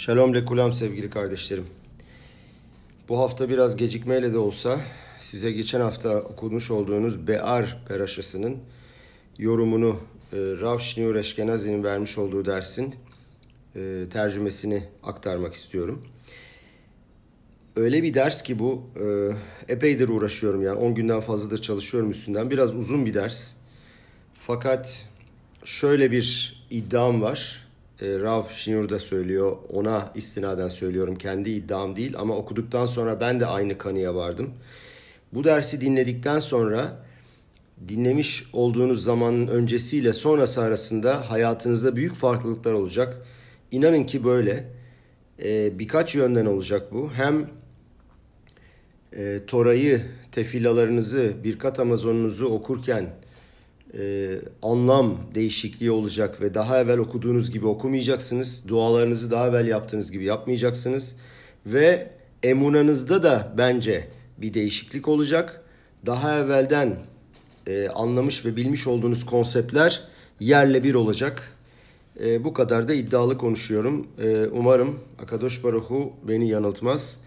Shalom lekulam sevgili kardeşlerim. Bu hafta biraz gecikmeyle de olsa size geçen hafta okumuş olduğunuz Be'ar peraşasının yorumunu e, Rav Shneur Eşkenazi'nin vermiş olduğu dersin e, tercümesini aktarmak istiyorum. Öyle bir ders ki bu e, epeydir uğraşıyorum yani 10 günden fazladır çalışıyorum üstünden. Biraz uzun bir ders. Fakat şöyle bir iddiam var. E, Rav Şinur da söylüyor. Ona istinaden söylüyorum. Kendi iddiam değil ama okuduktan sonra ben de aynı kanıya vardım. Bu dersi dinledikten sonra dinlemiş olduğunuz zamanın öncesiyle sonrası arasında hayatınızda büyük farklılıklar olacak. İnanın ki böyle. E, birkaç yönden olacak bu. Hem e, Tora'yı, tefilalarınızı, birkat Amazonunuzu okurken e, anlam değişikliği olacak ve daha evvel okuduğunuz gibi okumayacaksınız. Dualarınızı daha evvel yaptığınız gibi yapmayacaksınız. Ve emunanızda da bence bir değişiklik olacak. Daha evvelden e, anlamış ve bilmiş olduğunuz konseptler yerle bir olacak. E, bu kadar da iddialı konuşuyorum. E, umarım Akadosh Baruhu beni yanıltmaz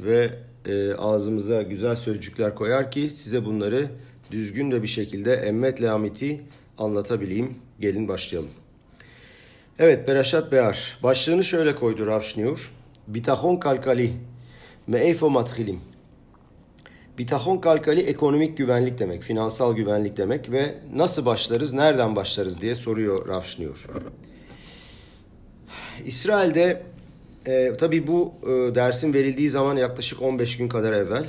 ve e, ağzımıza güzel sözcükler koyar ki size bunları düzgün de bir şekilde emmetle amiti anlatabileyim. Gelin başlayalım. Evet Beraşat Bear. Başlığını şöyle koydu Rav Şniur. Bitahon kalkali. Me'eyfo mathilim. Bitahon kalkali ekonomik güvenlik demek, finansal güvenlik demek ve nasıl başlarız, nereden başlarız diye soruyor Rav. İsrail'de e, tabii bu e, dersin verildiği zaman yaklaşık 15 gün kadar evvel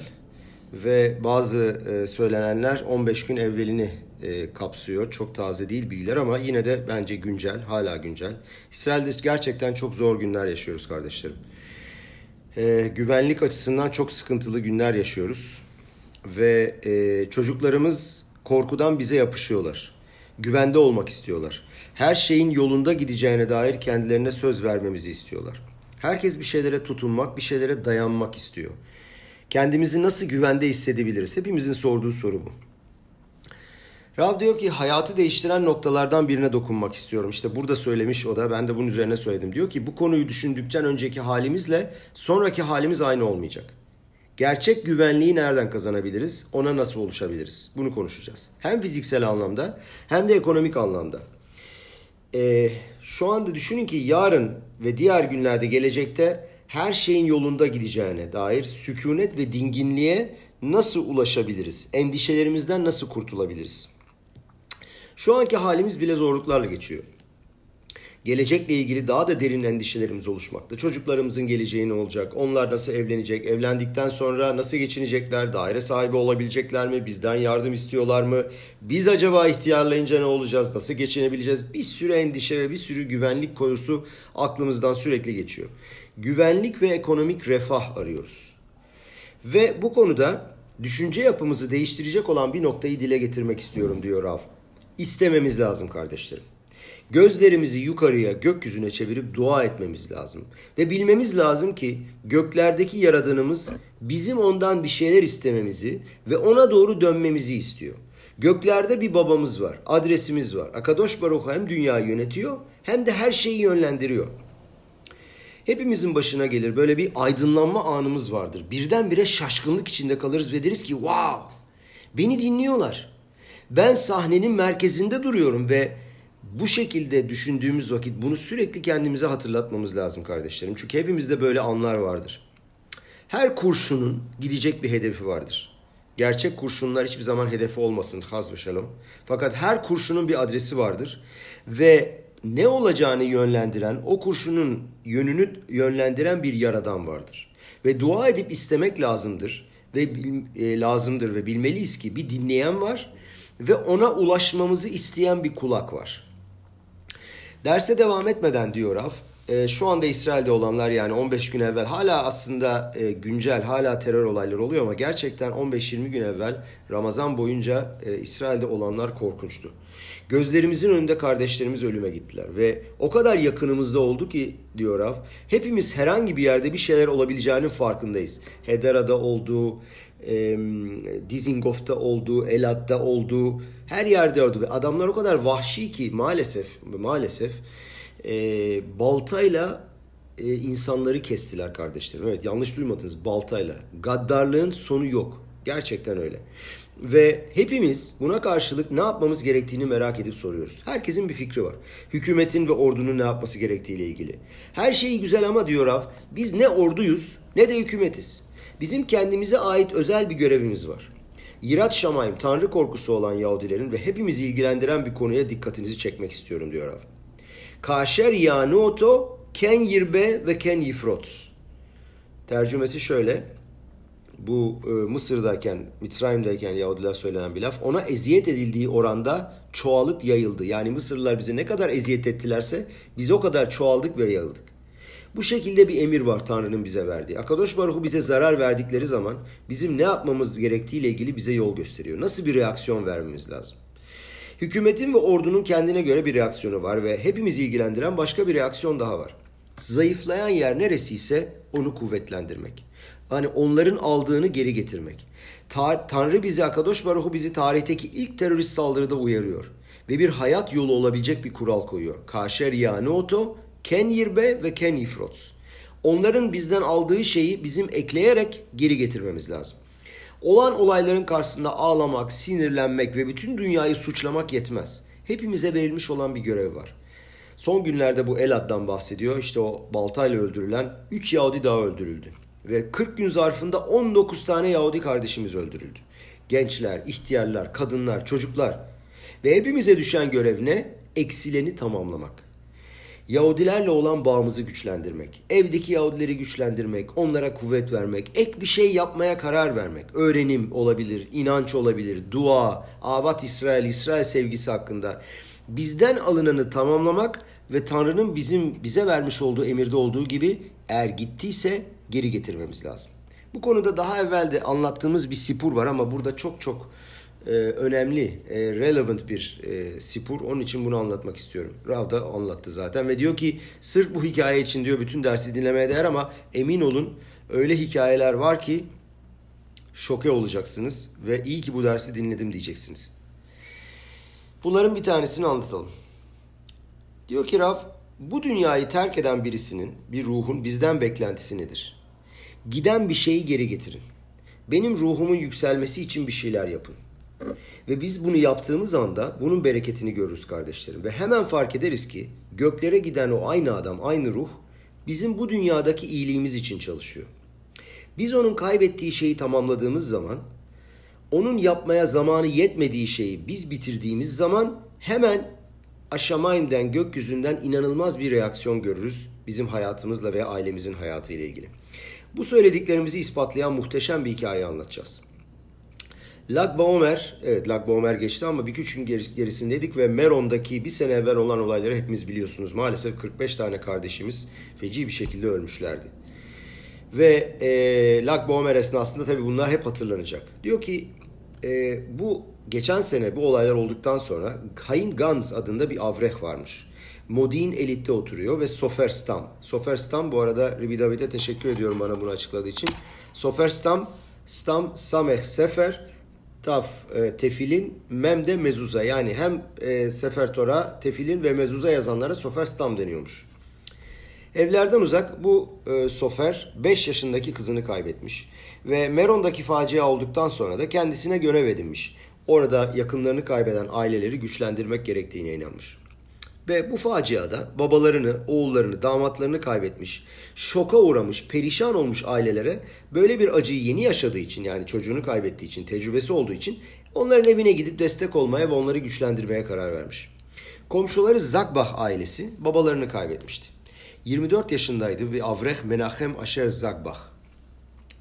ve bazı e, söylenenler 15 gün evvelini e, kapsıyor. Çok taze değil bilgiler ama yine de bence güncel, hala güncel. İsrail'de gerçekten çok zor günler yaşıyoruz kardeşlerim. E, güvenlik açısından çok sıkıntılı günler yaşıyoruz. Ve çocuklarımız korkudan bize yapışıyorlar. Güvende olmak istiyorlar. Her şeyin yolunda gideceğine dair kendilerine söz vermemizi istiyorlar. Herkes bir şeylere tutunmak, bir şeylere dayanmak istiyor. Kendimizi nasıl güvende hissedebiliriz? Hepimizin sorduğu soru bu. Rav diyor ki hayatı değiştiren noktalardan birine dokunmak istiyorum. İşte burada söylemiş o da ben de bunun üzerine söyledim. Diyor ki bu konuyu düşündükten önceki halimizle sonraki halimiz aynı olmayacak. Gerçek güvenliği nereden kazanabiliriz? Ona nasıl oluşabiliriz? Bunu konuşacağız. Hem fiziksel anlamda hem de ekonomik anlamda. Ee, şu anda düşünün ki yarın ve diğer günlerde gelecekte her şeyin yolunda gideceğine dair sükunet ve dinginliğe nasıl ulaşabiliriz? Endişelerimizden nasıl kurtulabiliriz? Şu anki halimiz bile zorluklarla geçiyor. Gelecekle ilgili daha da derin endişelerimiz oluşmakta. Çocuklarımızın geleceği ne olacak? Onlar nasıl evlenecek? Evlendikten sonra nasıl geçinecekler? Daire sahibi olabilecekler mi? Bizden yardım istiyorlar mı? Biz acaba ihtiyarlayınca ne olacağız? Nasıl geçinebileceğiz? Bir sürü endişe ve bir sürü güvenlik konusu aklımızdan sürekli geçiyor güvenlik ve ekonomik refah arıyoruz. Ve bu konuda düşünce yapımızı değiştirecek olan bir noktayı dile getirmek istiyorum diyor Rav. İstememiz lazım kardeşlerim. Gözlerimizi yukarıya, gökyüzüne çevirip dua etmemiz lazım. Ve bilmemiz lazım ki göklerdeki yaradanımız bizim ondan bir şeyler istememizi ve ona doğru dönmemizi istiyor. Göklerde bir babamız var, adresimiz var. Akadosh Baruch hem dünyayı yönetiyor hem de her şeyi yönlendiriyor. Hepimizin başına gelir böyle bir aydınlanma anımız vardır. Birdenbire şaşkınlık içinde kalırız ve deriz ki wow beni dinliyorlar. Ben sahnenin merkezinde duruyorum ve bu şekilde düşündüğümüz vakit bunu sürekli kendimize hatırlatmamız lazım kardeşlerim. Çünkü hepimizde böyle anlar vardır. Her kurşunun gidecek bir hedefi vardır. Gerçek kurşunlar hiçbir zaman hedefi olmasın haz ve şalom. Fakat her kurşunun bir adresi vardır. Ve ne olacağını yönlendiren, o kurşunun yönünü yönlendiren bir yaradan vardır. Ve dua edip istemek lazımdır ve e, lazımdır ve bilmeliyiz ki bir dinleyen var ve ona ulaşmamızı isteyen bir kulak var. Derse devam etmeden diyor Rav, e, şu anda İsrail'de olanlar yani 15 gün evvel hala aslında e, güncel hala terör olayları oluyor ama gerçekten 15-20 gün evvel Ramazan boyunca e, İsrail'de olanlar korkunçtu. Gözlerimizin önünde kardeşlerimiz ölüme gittiler ve o kadar yakınımızda oldu ki diyor Rav, hepimiz herhangi bir yerde bir şeyler olabileceğinin farkındayız. Hedera'da olduğu, e, Dizingof'ta olduğu, Elat'ta olduğu, her yerde oldu ve adamlar o kadar vahşi ki maalesef maalesef e, baltayla e, insanları kestiler kardeşlerim. Evet yanlış duymadınız baltayla. Gaddarlığın sonu yok. Gerçekten öyle. Ve hepimiz buna karşılık ne yapmamız gerektiğini merak edip soruyoruz. Herkesin bir fikri var. Hükümetin ve ordunun ne yapması gerektiğiyle ilgili. Her şey güzel ama diyor Rav, biz ne orduyuz ne de hükümetiz. Bizim kendimize ait özel bir görevimiz var. Yirat Şamayim, Tanrı korkusu olan Yahudilerin ve hepimizi ilgilendiren bir konuya dikkatinizi çekmek istiyorum diyor Rav. Kaşer yanuoto ken yirbe ve ken yifrots. Tercümesi şöyle. Bu e, Mısır'dayken, Mitzrayim'deyken Yahudiler söylenen bir laf. Ona eziyet edildiği oranda çoğalıp yayıldı. Yani Mısırlılar bize ne kadar eziyet ettilerse biz o kadar çoğaldık ve yayıldık. Bu şekilde bir emir var Tanrı'nın bize verdiği. Akadosh Baruhu bize zarar verdikleri zaman bizim ne yapmamız gerektiğiyle ilgili bize yol gösteriyor. Nasıl bir reaksiyon vermemiz lazım? Hükümetin ve ordunun kendine göre bir reaksiyonu var ve hepimizi ilgilendiren başka bir reaksiyon daha var. Zayıflayan yer neresiyse onu kuvvetlendirmek. Hani onların aldığını geri getirmek. Ta Tanrı bizi, Akadosh Baruhu bizi tarihteki ilk terörist saldırıda uyarıyor. Ve bir hayat yolu olabilecek bir kural koyuyor. Kaşer yanuoto, ken yirbe ve ken ifrots. Onların bizden aldığı şeyi bizim ekleyerek geri getirmemiz lazım. Olan olayların karşısında ağlamak, sinirlenmek ve bütün dünyayı suçlamak yetmez. Hepimize verilmiş olan bir görev var. Son günlerde bu Elad'dan bahsediyor. İşte o baltayla öldürülen 3 Yahudi daha öldürüldü. Ve 40 gün zarfında 19 tane Yahudi kardeşimiz öldürüldü. Gençler, ihtiyarlar, kadınlar, çocuklar. Ve hepimize düşen görev ne? Eksileni tamamlamak. Yahudilerle olan bağımızı güçlendirmek, evdeki Yahudileri güçlendirmek, onlara kuvvet vermek, ek bir şey yapmaya karar vermek, öğrenim olabilir, inanç olabilir, dua, avat İsrail, İsrail sevgisi hakkında bizden alınanı tamamlamak ve Tanrı'nın bizim bize vermiş olduğu emirde olduğu gibi eğer gittiyse geri getirmemiz lazım. Bu konuda daha evvel de anlattığımız bir sipur var ama burada çok çok e, önemli, e, relevant bir e, sipur. Onun için bunu anlatmak istiyorum. Rav da anlattı zaten ve diyor ki sırf bu hikaye için diyor bütün dersi dinlemeye değer ama emin olun öyle hikayeler var ki şoke olacaksınız ve iyi ki bu dersi dinledim diyeceksiniz. Bunların bir tanesini anlatalım. Diyor ki Rav, bu dünyayı terk eden birisinin, bir ruhun bizden beklentisi nedir? Giden bir şeyi geri getirin. Benim ruhumun yükselmesi için bir şeyler yapın. Ve biz bunu yaptığımız anda bunun bereketini görürüz kardeşlerim. Ve hemen fark ederiz ki göklere giden o aynı adam, aynı ruh bizim bu dünyadaki iyiliğimiz için çalışıyor. Biz onun kaybettiği şeyi tamamladığımız zaman, onun yapmaya zamanı yetmediği şeyi biz bitirdiğimiz zaman hemen aşamaimden, gökyüzünden inanılmaz bir reaksiyon görürüz bizim hayatımızla veya ailemizin hayatıyla ilgili. Bu söylediklerimizi ispatlayan muhteşem bir hikaye anlatacağız. Lag Baomer, evet Lag Baomer geçti ama bir küçük gerisindeydik ve Meron'daki bir sene evvel olan olayları hepimiz biliyorsunuz. Maalesef 45 tane kardeşimiz feci bir şekilde ölmüşlerdi. Ve e, Lag Baomer esnasında tabii bunlar hep hatırlanacak. Diyor ki e, bu geçen sene bu olaylar olduktan sonra Hain Gans adında bir avreh varmış. Modin elitte oturuyor ve Sofer Stam. Sofer Stam bu arada Ribi David'e teşekkür ediyorum bana bunu açıkladığı için. Sofer Stam, Stam Sameh Sefer, Taf e, Tefilin, Mem de Mezuza. Yani hem e, Sefer Tora, Tefilin ve Mezuza yazanlara Sofer Stam deniyormuş. Evlerden uzak bu e, Sofer 5 yaşındaki kızını kaybetmiş. Ve Meron'daki facia olduktan sonra da kendisine görev edinmiş. Orada yakınlarını kaybeden aileleri güçlendirmek gerektiğine inanmış. Ve bu faciada babalarını, oğullarını, damatlarını kaybetmiş, şoka uğramış, perişan olmuş ailelere böyle bir acıyı yeni yaşadığı için yani çocuğunu kaybettiği için, tecrübesi olduğu için onların evine gidip destek olmaya ve onları güçlendirmeye karar vermiş. Komşuları Zakbah ailesi babalarını kaybetmişti. 24 yaşındaydı ve Avreh Menachem Asher Zakbah.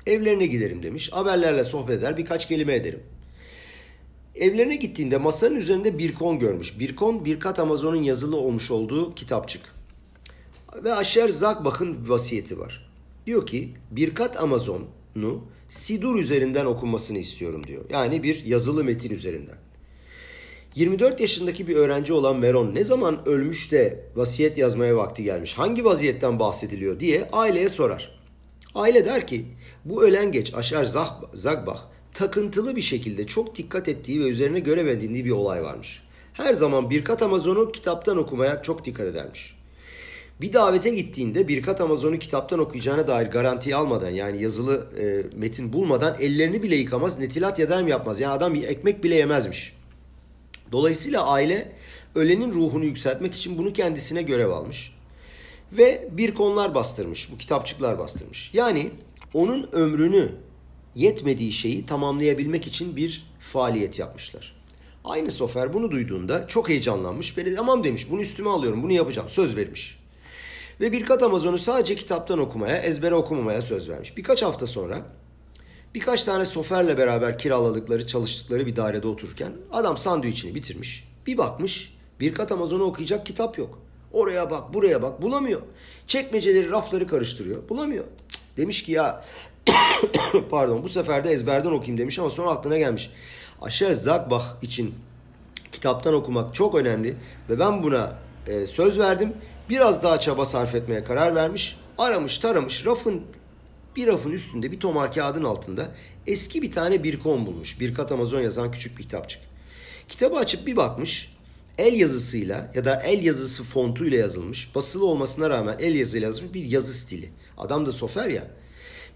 Evlerine giderim demiş, haberlerle sohbet eder, birkaç kelime ederim. Evlerine gittiğinde masanın üzerinde bir kon görmüş. Bir kon Birkat Amazon'un yazılı olmuş olduğu kitapçık. Ve Aşer Zakbach'ın vasiyeti var. Diyor ki Birkat Amazon'u Sidur üzerinden okunmasını istiyorum diyor. Yani bir yazılı metin üzerinden. 24 yaşındaki bir öğrenci olan Meron ne zaman ölmüş de vasiyet yazmaya vakti gelmiş, hangi vaziyetten bahsediliyor diye aileye sorar. Aile der ki bu ölen geç Aşer Zagbach takıntılı bir şekilde çok dikkat ettiği ve üzerine görev edindiği bir olay varmış. Her zaman Birkat Amazon'u kitaptan okumaya çok dikkat edermiş. Bir davete gittiğinde Birkat Amazon'u kitaptan okuyacağına dair garantiyi almadan yani yazılı e, metin bulmadan ellerini bile yıkamaz, netilat yadayım yapmaz. Yani adam bir ekmek bile yemezmiş. Dolayısıyla aile ölenin ruhunu yükseltmek için bunu kendisine görev almış. Ve bir konular bastırmış, bu kitapçıklar bastırmış. Yani onun ömrünü yetmediği şeyi tamamlayabilmek için bir faaliyet yapmışlar. Aynı Sofer bunu duyduğunda çok heyecanlanmış. Beni tamam demiş bunu üstüme alıyorum bunu yapacağım söz vermiş. Ve birkaç Amazon'u sadece kitaptan okumaya, ezbere okumamaya söz vermiş. Birkaç hafta sonra birkaç tane Sofer'le beraber kiraladıkları, çalıştıkları bir dairede otururken adam sandviçini bitirmiş. Bir bakmış birkaç Amazon'u okuyacak kitap yok. Oraya bak, buraya bak bulamıyor. Çekmeceleri, rafları karıştırıyor. Bulamıyor. Demiş ki ya pardon bu sefer de ezberden okuyayım demiş ama sonra aklına gelmiş. Aşer Zagbach için kitaptan okumak çok önemli ve ben buna e, söz verdim. Biraz daha çaba sarf etmeye karar vermiş. Aramış taramış rafın bir rafın üstünde bir tomar kağıdın altında eski bir tane bir kon bulmuş. Bir kat Amazon yazan küçük bir kitapçık. Kitabı açıp bir bakmış. El yazısıyla ya da el yazısı fontuyla yazılmış. Basılı olmasına rağmen el yazıyla yazılmış bir yazı stili. Adam da sofer ya.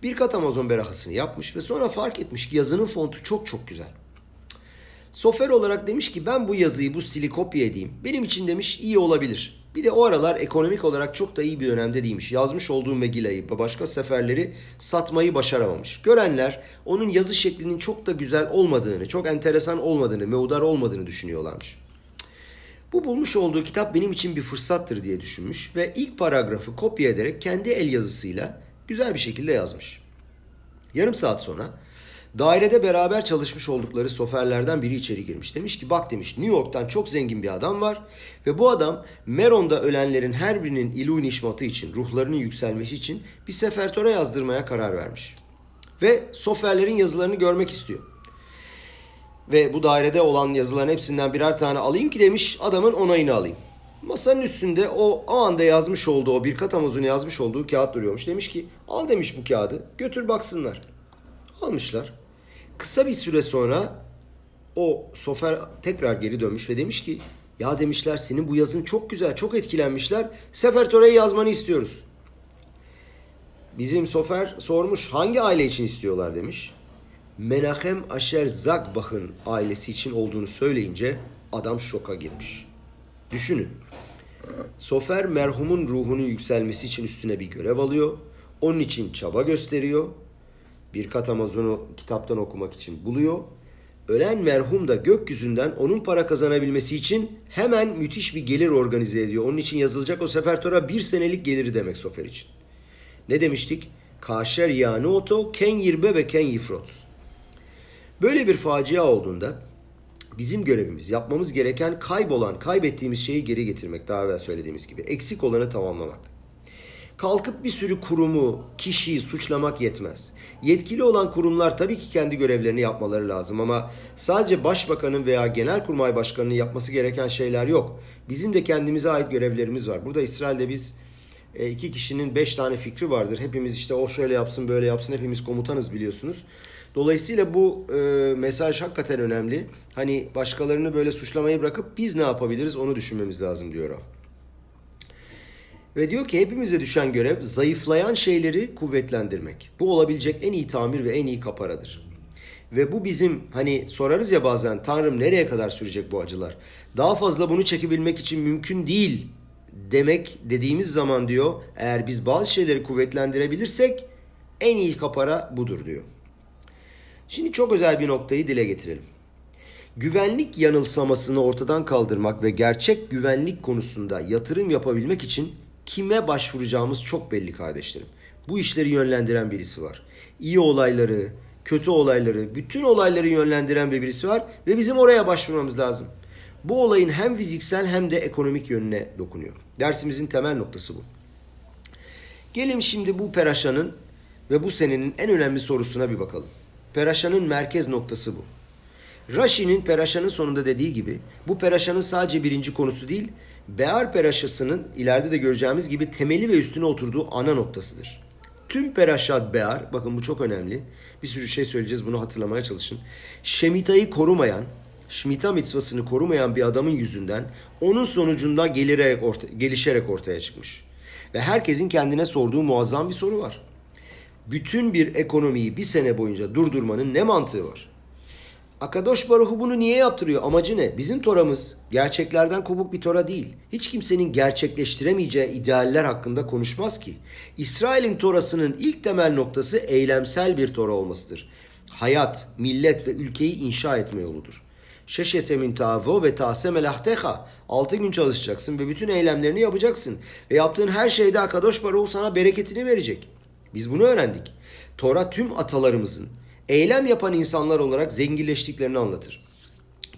Bir kat Amazon berahasını yapmış ve sonra fark etmiş ki yazının fontu çok çok güzel. Sofer olarak demiş ki ben bu yazıyı bu stili kopya edeyim. Benim için demiş iyi olabilir. Bir de o aralar ekonomik olarak çok da iyi bir dönemde değilmiş. Yazmış olduğu Megilla'yı ve başka seferleri satmayı başaramamış. Görenler onun yazı şeklinin çok da güzel olmadığını, çok enteresan olmadığını, meudar olmadığını düşünüyorlarmış. Bu bulmuş olduğu kitap benim için bir fırsattır diye düşünmüş ve ilk paragrafı kopya ederek kendi el yazısıyla güzel bir şekilde yazmış. Yarım saat sonra dairede beraber çalışmış oldukları soferlerden biri içeri girmiş. Demiş ki bak demiş New York'tan çok zengin bir adam var ve bu adam Meron'da ölenlerin her birinin ilu nişmatı için, ruhlarının yükselmesi için bir sefertora yazdırmaya karar vermiş. Ve soferlerin yazılarını görmek istiyor. Ve bu dairede olan yazıların hepsinden birer tane alayım ki demiş adamın onayını alayım. Masanın üstünde o, o anda yazmış olduğu, o bir Amazon'u yazmış olduğu kağıt duruyormuş. Demiş ki al demiş bu kağıdı götür baksınlar. Almışlar. Kısa bir süre sonra o sofer tekrar geri dönmüş ve demiş ki ya demişler senin bu yazın çok güzel, çok etkilenmişler. Sefertore'yi yazmanı istiyoruz. Bizim sofer sormuş hangi aile için istiyorlar demiş. Menachem Asher Zagbach'ın ailesi için olduğunu söyleyince adam şoka girmiş. Düşünün. Sofer merhumun ruhunun yükselmesi için üstüne bir görev alıyor. Onun için çaba gösteriyor. Bir kat Amazon'u kitaptan okumak için buluyor. Ölen merhum da gökyüzünden onun para kazanabilmesi için hemen müthiş bir gelir organize ediyor. Onun için yazılacak o sefertora bir senelik geliri demek Sofer için. Ne demiştik? Kaşer yani oto ken yirbe ve ken yifrots. Böyle bir facia olduğunda bizim görevimiz, yapmamız gereken kaybolan, kaybettiğimiz şeyi geri getirmek. Daha evvel söylediğimiz gibi. Eksik olanı tamamlamak. Kalkıp bir sürü kurumu, kişiyi suçlamak yetmez. Yetkili olan kurumlar tabii ki kendi görevlerini yapmaları lazım ama sadece başbakanın veya genelkurmay başkanının yapması gereken şeyler yok. Bizim de kendimize ait görevlerimiz var. Burada İsrail'de biz e, iki kişinin beş tane fikri vardır. Hepimiz işte o şöyle yapsın böyle yapsın hepimiz komutanız biliyorsunuz. Dolayısıyla bu e, mesaj hakikaten önemli. Hani başkalarını böyle suçlamayı bırakıp biz ne yapabiliriz onu düşünmemiz lazım diyor o. Ve diyor ki hepimize düşen görev zayıflayan şeyleri kuvvetlendirmek. Bu olabilecek en iyi tamir ve en iyi kaparadır. Ve bu bizim hani sorarız ya bazen Tanrım nereye kadar sürecek bu acılar? Daha fazla bunu çekebilmek için mümkün değil demek dediğimiz zaman diyor eğer biz bazı şeyleri kuvvetlendirebilirsek en iyi kapara budur diyor. Şimdi çok özel bir noktayı dile getirelim. Güvenlik yanılsamasını ortadan kaldırmak ve gerçek güvenlik konusunda yatırım yapabilmek için kime başvuracağımız çok belli kardeşlerim. Bu işleri yönlendiren birisi var. İyi olayları, kötü olayları, bütün olayları yönlendiren bir birisi var ve bizim oraya başvurmamız lazım. Bu olayın hem fiziksel hem de ekonomik yönüne dokunuyor. Dersimizin temel noktası bu. Gelin şimdi bu peraşanın ve bu senenin en önemli sorusuna bir bakalım. Peraşanın merkez noktası bu. Rashi'nin Peraşa'nın sonunda dediği gibi bu Peraşa'nın sadece birinci konusu değil, Bear Peraşası'nın ileride de göreceğimiz gibi temeli ve üstüne oturduğu ana noktasıdır. Tüm Peraşat Bear, bakın bu çok önemli. Bir sürü şey söyleyeceğiz bunu hatırlamaya çalışın. Şemita'yı korumayan, Şmita mitzvasını korumayan bir adamın yüzünden onun sonucunda gelirerek orta, gelişerek ortaya çıkmış. Ve herkesin kendine sorduğu muazzam bir soru var. Bütün bir ekonomiyi bir sene boyunca durdurmanın ne mantığı var? Akadosh Baruhu bunu niye yaptırıyor? Amacı ne? Bizim toramız gerçeklerden kopuk bir tora değil. Hiç kimsenin gerçekleştiremeyeceği idealler hakkında konuşmaz ki. İsrail'in torasının ilk temel noktası eylemsel bir tora olmasıdır. Hayat, millet ve ülkeyi inşa etme yoludur. Şeşete min tavo ve tase melahteha. Altı gün çalışacaksın ve bütün eylemlerini yapacaksın. Ve yaptığın her şeyde Akadosh Baruhu sana bereketini verecek. Biz bunu öğrendik. Tora tüm atalarımızın, eylem yapan insanlar olarak zenginleştiklerini anlatır.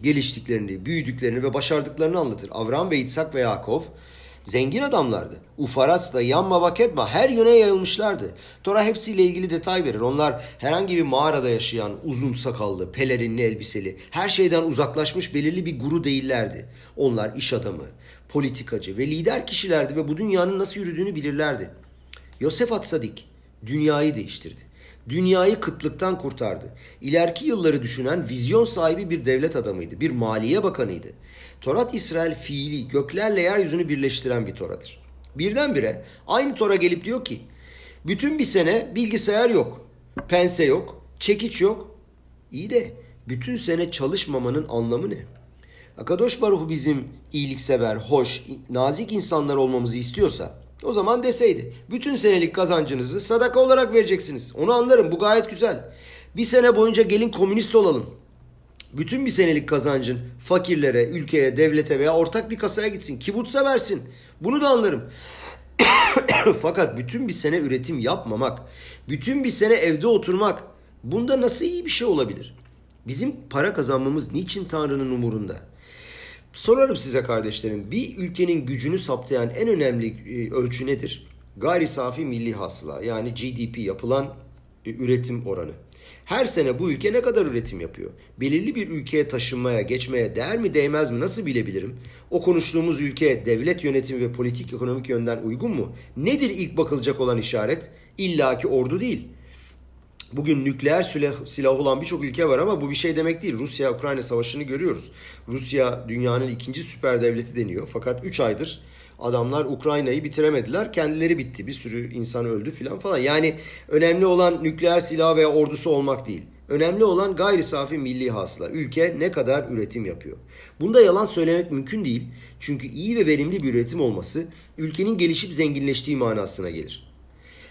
Geliştiklerini, büyüdüklerini ve başardıklarını anlatır. Avram ve İtsak ve Yakov zengin adamlardı. Ufaras da Yamma Vaketma her yöne yayılmışlardı. Tora hepsiyle ilgili detay verir. Onlar herhangi bir mağarada yaşayan uzun sakallı, pelerinli elbiseli, her şeyden uzaklaşmış belirli bir guru değillerdi. Onlar iş adamı, politikacı ve lider kişilerdi ve bu dünyanın nasıl yürüdüğünü bilirlerdi. Yosef Atsadik dünyayı değiştirdi. Dünyayı kıtlıktan kurtardı. İleriki yılları düşünen vizyon sahibi bir devlet adamıydı. Bir maliye bakanıydı. Torat İsrail fiili göklerle yeryüzünü birleştiren bir toradır. Birdenbire aynı tora gelip diyor ki bütün bir sene bilgisayar yok, pense yok, çekiç yok. İyi de bütün sene çalışmamanın anlamı ne? Akadosh Baruhu bizim iyiliksever, hoş, nazik insanlar olmamızı istiyorsa o zaman deseydi bütün senelik kazancınızı sadaka olarak vereceksiniz. Onu anlarım bu gayet güzel. Bir sene boyunca gelin komünist olalım. Bütün bir senelik kazancın fakirlere, ülkeye, devlete veya ortak bir kasaya gitsin. Kibutsa versin. Bunu da anlarım. Fakat bütün bir sene üretim yapmamak, bütün bir sene evde oturmak bunda nasıl iyi bir şey olabilir? Bizim para kazanmamız niçin Tanrı'nın umurunda? Sorarım size kardeşlerim. Bir ülkenin gücünü saptayan en önemli e, ölçü nedir? Gayri safi milli hasıla yani GDP yapılan e, üretim oranı. Her sene bu ülke ne kadar üretim yapıyor? Belirli bir ülkeye taşınmaya, geçmeye değer mi değmez mi nasıl bilebilirim? O konuştuğumuz ülke devlet yönetimi ve politik ekonomik yönden uygun mu? Nedir ilk bakılacak olan işaret? İlla ki ordu değil. Bugün nükleer silah, olan birçok ülke var ama bu bir şey demek değil. Rusya-Ukrayna savaşını görüyoruz. Rusya dünyanın ikinci süper devleti deniyor. Fakat 3 aydır adamlar Ukrayna'yı bitiremediler. Kendileri bitti. Bir sürü insan öldü filan falan. Yani önemli olan nükleer silah veya ordusu olmak değil. Önemli olan gayri safi milli hasla. Ülke ne kadar üretim yapıyor. Bunda yalan söylemek mümkün değil. Çünkü iyi ve verimli bir üretim olması ülkenin gelişip zenginleştiği manasına gelir.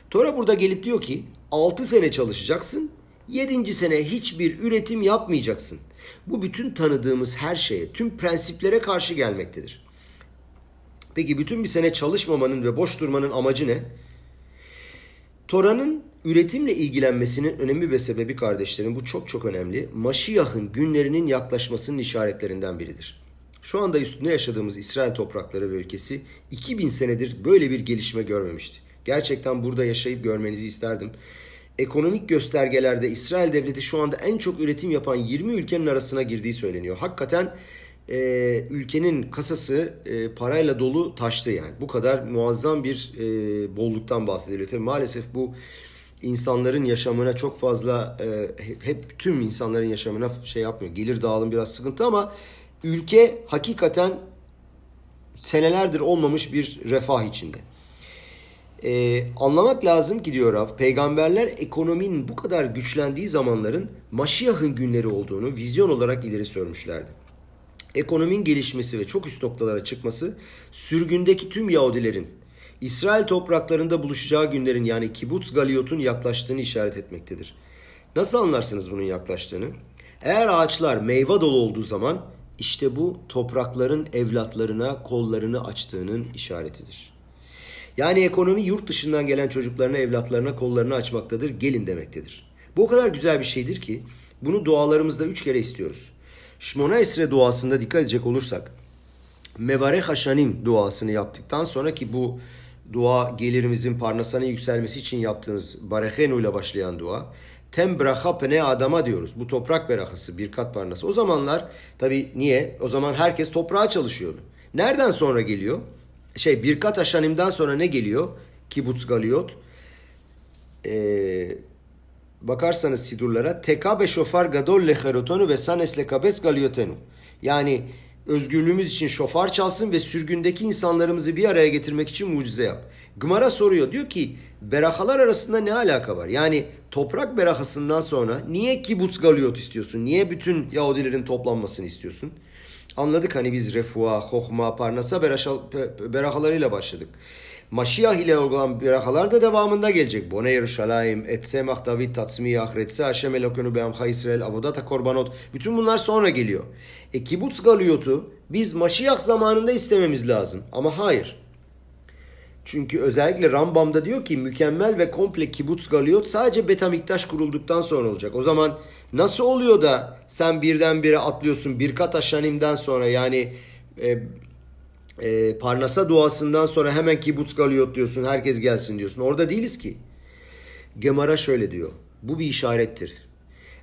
Tora burada gelip diyor ki 6 sene çalışacaksın, 7. sene hiçbir üretim yapmayacaksın. Bu bütün tanıdığımız her şeye, tüm prensiplere karşı gelmektedir. Peki bütün bir sene çalışmamanın ve boş durmanın amacı ne? Tora'nın üretimle ilgilenmesinin önemli ve sebebi kardeşlerim bu çok çok önemli. Maşiyah'ın günlerinin yaklaşmasının işaretlerinden biridir. Şu anda üstünde yaşadığımız İsrail toprakları ve ülkesi 2000 senedir böyle bir gelişme görmemişti. Gerçekten burada yaşayıp görmenizi isterdim. Ekonomik göstergelerde İsrail devleti şu anda en çok üretim yapan 20 ülkenin arasına girdiği söyleniyor. Hakikaten e, ülkenin kasası e, parayla dolu taştı yani. Bu kadar muazzam bir e, bolluktan bahsediliyor. Tabii maalesef bu insanların yaşamına çok fazla e, hep tüm insanların yaşamına şey yapmıyor. Gelir dağılım biraz sıkıntı ama ülke hakikaten senelerdir olmamış bir refah içinde. Ee, anlamak lazım ki diyor Rav, peygamberler ekonominin bu kadar güçlendiği zamanların Maşiyah'ın günleri olduğunu vizyon olarak ileri sürmüşlerdi. Ekonominin gelişmesi ve çok üst noktalara çıkması sürgündeki tüm Yahudilerin İsrail topraklarında buluşacağı günlerin yani Kibbutz Galiyot'un yaklaştığını işaret etmektedir. Nasıl anlarsınız bunun yaklaştığını? Eğer ağaçlar meyve dolu olduğu zaman işte bu toprakların evlatlarına kollarını açtığının işaretidir. Yani ekonomi yurt dışından gelen çocuklarına, evlatlarına kollarını açmaktadır, gelin demektedir. Bu o kadar güzel bir şeydir ki bunu dualarımızda üç kere istiyoruz. Şmona Esre duasında dikkat edecek olursak Mevare Haşanim duasını yaptıktan sonra ki bu dua gelirimizin parnasanın yükselmesi için yaptığınız Barehenu ile başlayan dua. Tem braha pene adama diyoruz. Bu toprak berakası bir kat parnası. O zamanlar tabi niye? O zaman herkes toprağa çalışıyordu. Nereden sonra geliyor? Şey Birkat Aşanim'den sonra ne geliyor? Kibbutz Galiyot. Ee, bakarsanız sidurlara teka be şofar gadol lecherotonu ve sanes lekabes galiyotenu. Yani özgürlüğümüz için şofar çalsın ve sürgündeki insanlarımızı bir araya getirmek için mucize yap. Gımara soruyor diyor ki berakalar arasında ne alaka var? Yani toprak berakasından sonra niye kibutz galiyot istiyorsun? Niye bütün Yahudilerin toplanmasını istiyorsun? Anladık hani biz refua, hohma, parnasa berakalarıyla başladık. Maşiyah ile olan berakalar da devamında gelecek. Bone Yeruşalayim, Etsemah David, Tatsmi, Ahretse, Haşem Elokenu Beamcha İsrail, Avodata Korbanot. Bütün bunlar sonra geliyor. E kibutz galiyotu biz Maşiyah zamanında istememiz lazım. Ama hayır. Çünkü özellikle Rambam'da diyor ki mükemmel ve komple kibutz galiyot sadece Betamiktaş kurulduktan sonra olacak. O zaman nasıl oluyor da sen birdenbire atlıyorsun birkat aşanimden sonra yani e, e, Parnasa duasından sonra hemen kibutz galiyot diyorsun herkes gelsin diyorsun. Orada değiliz ki. Gemara şöyle diyor. Bu bir işarettir.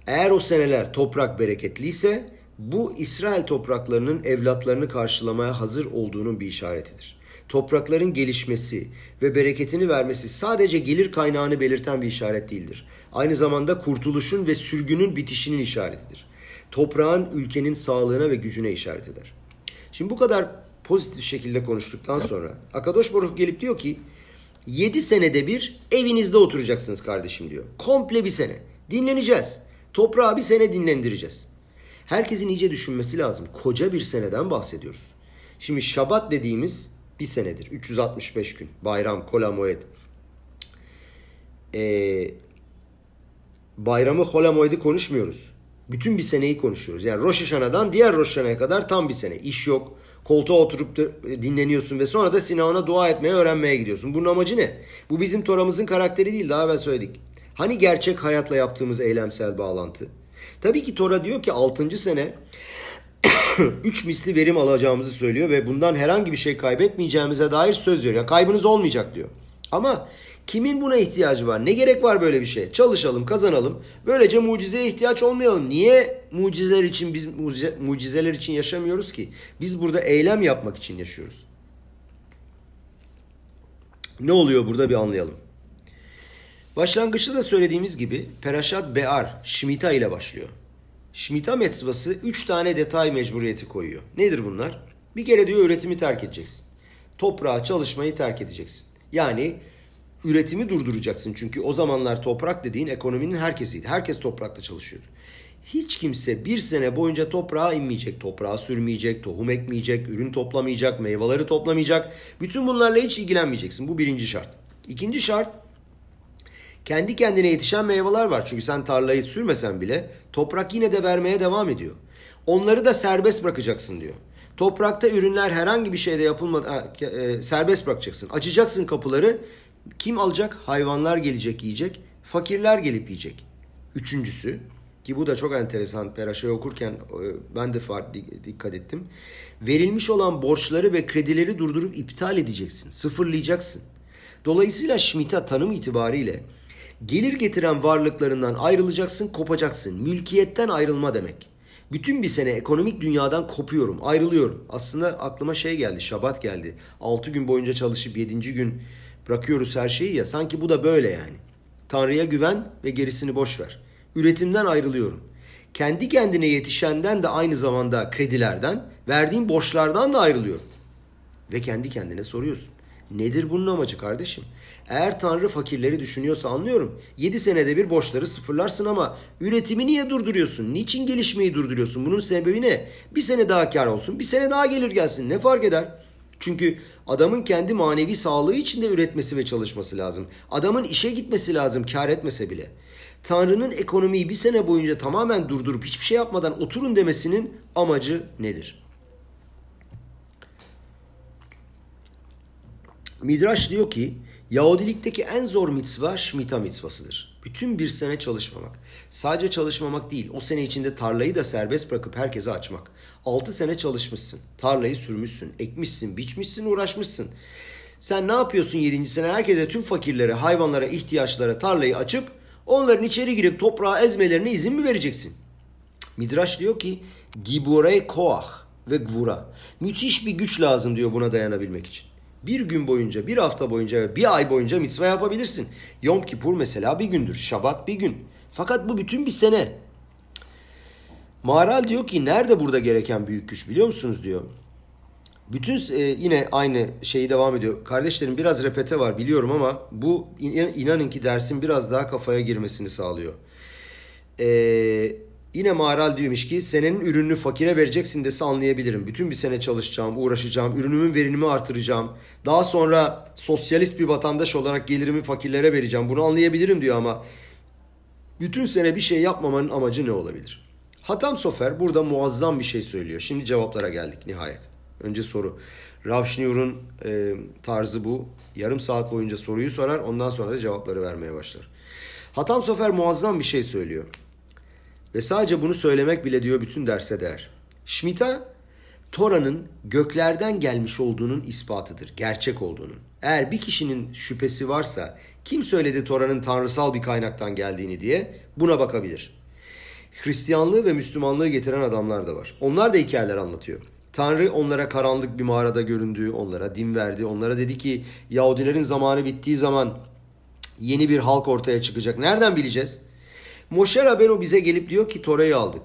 Eğer o seneler toprak bereketliyse bu İsrail topraklarının evlatlarını karşılamaya hazır olduğunun bir işaretidir toprakların gelişmesi ve bereketini vermesi sadece gelir kaynağını belirten bir işaret değildir. Aynı zamanda kurtuluşun ve sürgünün bitişinin işaretidir. Toprağın ülkenin sağlığına ve gücüne işaret eder. Şimdi bu kadar pozitif şekilde konuştuktan sonra Akadosh Baruch gelip diyor ki 7 senede bir evinizde oturacaksınız kardeşim diyor. Komple bir sene. Dinleneceğiz. Toprağı bir sene dinlendireceğiz. Herkesin iyice düşünmesi lazım. Koca bir seneden bahsediyoruz. Şimdi Şabat dediğimiz bir senedir. 365 gün. Bayram, kola moed. Ee, bayramı kola moed'i konuşmuyoruz. Bütün bir seneyi konuşuyoruz. Yani Rosh Hashanah'dan diğer Rosh Hashanah'a kadar tam bir sene. İş yok. Koltuğa oturup e, dinleniyorsun ve sonra da Sinan'a dua etmeye, öğrenmeye gidiyorsun. Bunun amacı ne? Bu bizim Tora'mızın karakteri değil. Daha evvel söyledik. Hani gerçek hayatla yaptığımız eylemsel bağlantı? Tabii ki Tora diyor ki 6. sene 3 misli verim alacağımızı söylüyor ve bundan herhangi bir şey kaybetmeyeceğimize dair söz veriyor. Kaybınız olmayacak diyor. Ama kimin buna ihtiyacı var? Ne gerek var böyle bir şey? Çalışalım, kazanalım. Böylece mucizeye ihtiyaç olmayalım. Niye mucizeler için biz mucize, mucizeler için yaşamıyoruz ki? Biz burada eylem yapmak için yaşıyoruz. Ne oluyor burada bir anlayalım. Başlangıçta da söylediğimiz gibi Peraşat Be'ar, Şmita ile başlıyor. Şmita metzvası 3 tane detay mecburiyeti koyuyor. Nedir bunlar? Bir kere diyor üretimi terk edeceksin. Toprağa çalışmayı terk edeceksin. Yani üretimi durduracaksın. Çünkü o zamanlar toprak dediğin ekonominin herkesiydi. Herkes toprakta çalışıyordu. Hiç kimse bir sene boyunca toprağa inmeyecek, toprağa sürmeyecek, tohum ekmeyecek, ürün toplamayacak, meyveleri toplamayacak. Bütün bunlarla hiç ilgilenmeyeceksin. Bu birinci şart. İkinci şart kendi kendine yetişen meyveler var. Çünkü sen tarlayı sürmesen bile toprak yine de vermeye devam ediyor. Onları da serbest bırakacaksın diyor. Toprakta ürünler herhangi bir şeyde yapılmadan e, serbest bırakacaksın. Açacaksın kapıları. Kim alacak? Hayvanlar gelecek yiyecek. Fakirler gelip yiyecek. Üçüncüsü ki bu da çok enteresan Peraşa'yı okurken e, ben de dikkat ettim. Verilmiş olan borçları ve kredileri durdurup iptal edeceksin. Sıfırlayacaksın. Dolayısıyla Schmidt'a tanım itibariyle Gelir getiren varlıklarından ayrılacaksın, kopacaksın. Mülkiyetten ayrılma demek. Bütün bir sene ekonomik dünyadan kopuyorum, ayrılıyorum. Aslında aklıma şey geldi, şabat geldi. 6 gün boyunca çalışıp 7. gün bırakıyoruz her şeyi ya. Sanki bu da böyle yani. Tanrı'ya güven ve gerisini boş ver. Üretimden ayrılıyorum. Kendi kendine yetişenden de aynı zamanda kredilerden, verdiğim borçlardan da ayrılıyorum. Ve kendi kendine soruyorsun. Nedir bunun amacı kardeşim? Eğer Tanrı fakirleri düşünüyorsa anlıyorum. 7 senede bir borçları sıfırlarsın ama üretimi niye durduruyorsun? Niçin gelişmeyi durduruyorsun? Bunun sebebi ne? Bir sene daha kar olsun, bir sene daha gelir gelsin. Ne fark eder? Çünkü adamın kendi manevi sağlığı için de üretmesi ve çalışması lazım. Adamın işe gitmesi lazım kar etmese bile. Tanrı'nın ekonomiyi bir sene boyunca tamamen durdurup hiçbir şey yapmadan oturun demesinin amacı nedir? Midraş diyor ki Yahudilikteki en zor mitzva Şmita mitzvasıdır. Bütün bir sene çalışmamak. Sadece çalışmamak değil, o sene içinde tarlayı da serbest bırakıp herkese açmak. Altı sene çalışmışsın, tarlayı sürmüşsün, ekmişsin, biçmişsin, uğraşmışsın. Sen ne yapıyorsun yedinci sene? Herkese, tüm fakirlere, hayvanlara, ihtiyaçlara tarlayı açıp onların içeri girip toprağa ezmelerine izin mi vereceksin? Midraş diyor ki Giborey koah ve gvura. Müthiş bir güç lazım diyor buna dayanabilmek için bir gün boyunca, bir hafta boyunca bir ay boyunca mitzva yapabilirsin. Yom Kipur mesela bir gündür, Şabat bir gün. Fakat bu bütün bir sene. Maral diyor ki nerede burada gereken büyük güç biliyor musunuz diyor. Bütün e, yine aynı şeyi devam ediyor. Kardeşlerim biraz repete var biliyorum ama bu inanın ki dersin biraz daha kafaya girmesini sağlıyor. Eee Yine Maral diyormuş ki senenin ürününü fakire vereceksin dese anlayabilirim. Bütün bir sene çalışacağım, uğraşacağım, ürünümün verimini artıracağım. Daha sonra sosyalist bir vatandaş olarak gelirimi fakirlere vereceğim. Bunu anlayabilirim diyor ama bütün sene bir şey yapmamanın amacı ne olabilir? Hatam Sofer burada muazzam bir şey söylüyor. Şimdi cevaplara geldik nihayet. Önce soru. Rav Şniur'un e, tarzı bu. Yarım saat boyunca soruyu sorar ondan sonra da cevapları vermeye başlar. Hatam Sofer muazzam bir şey söylüyor. Ve sadece bunu söylemek bile diyor bütün derse değer. Şmita, Tora'nın göklerden gelmiş olduğunun ispatıdır, gerçek olduğunun. Eğer bir kişinin şüphesi varsa kim söyledi Tora'nın tanrısal bir kaynaktan geldiğini diye buna bakabilir. Hristiyanlığı ve Müslümanlığı getiren adamlar da var. Onlar da hikayeler anlatıyor. Tanrı onlara karanlık bir mağarada göründü, onlara din verdi. Onlara dedi ki Yahudilerin zamanı bittiği zaman yeni bir halk ortaya çıkacak. Nereden bileceğiz? Moşe Rabenu bize gelip diyor ki Tora'yı aldık.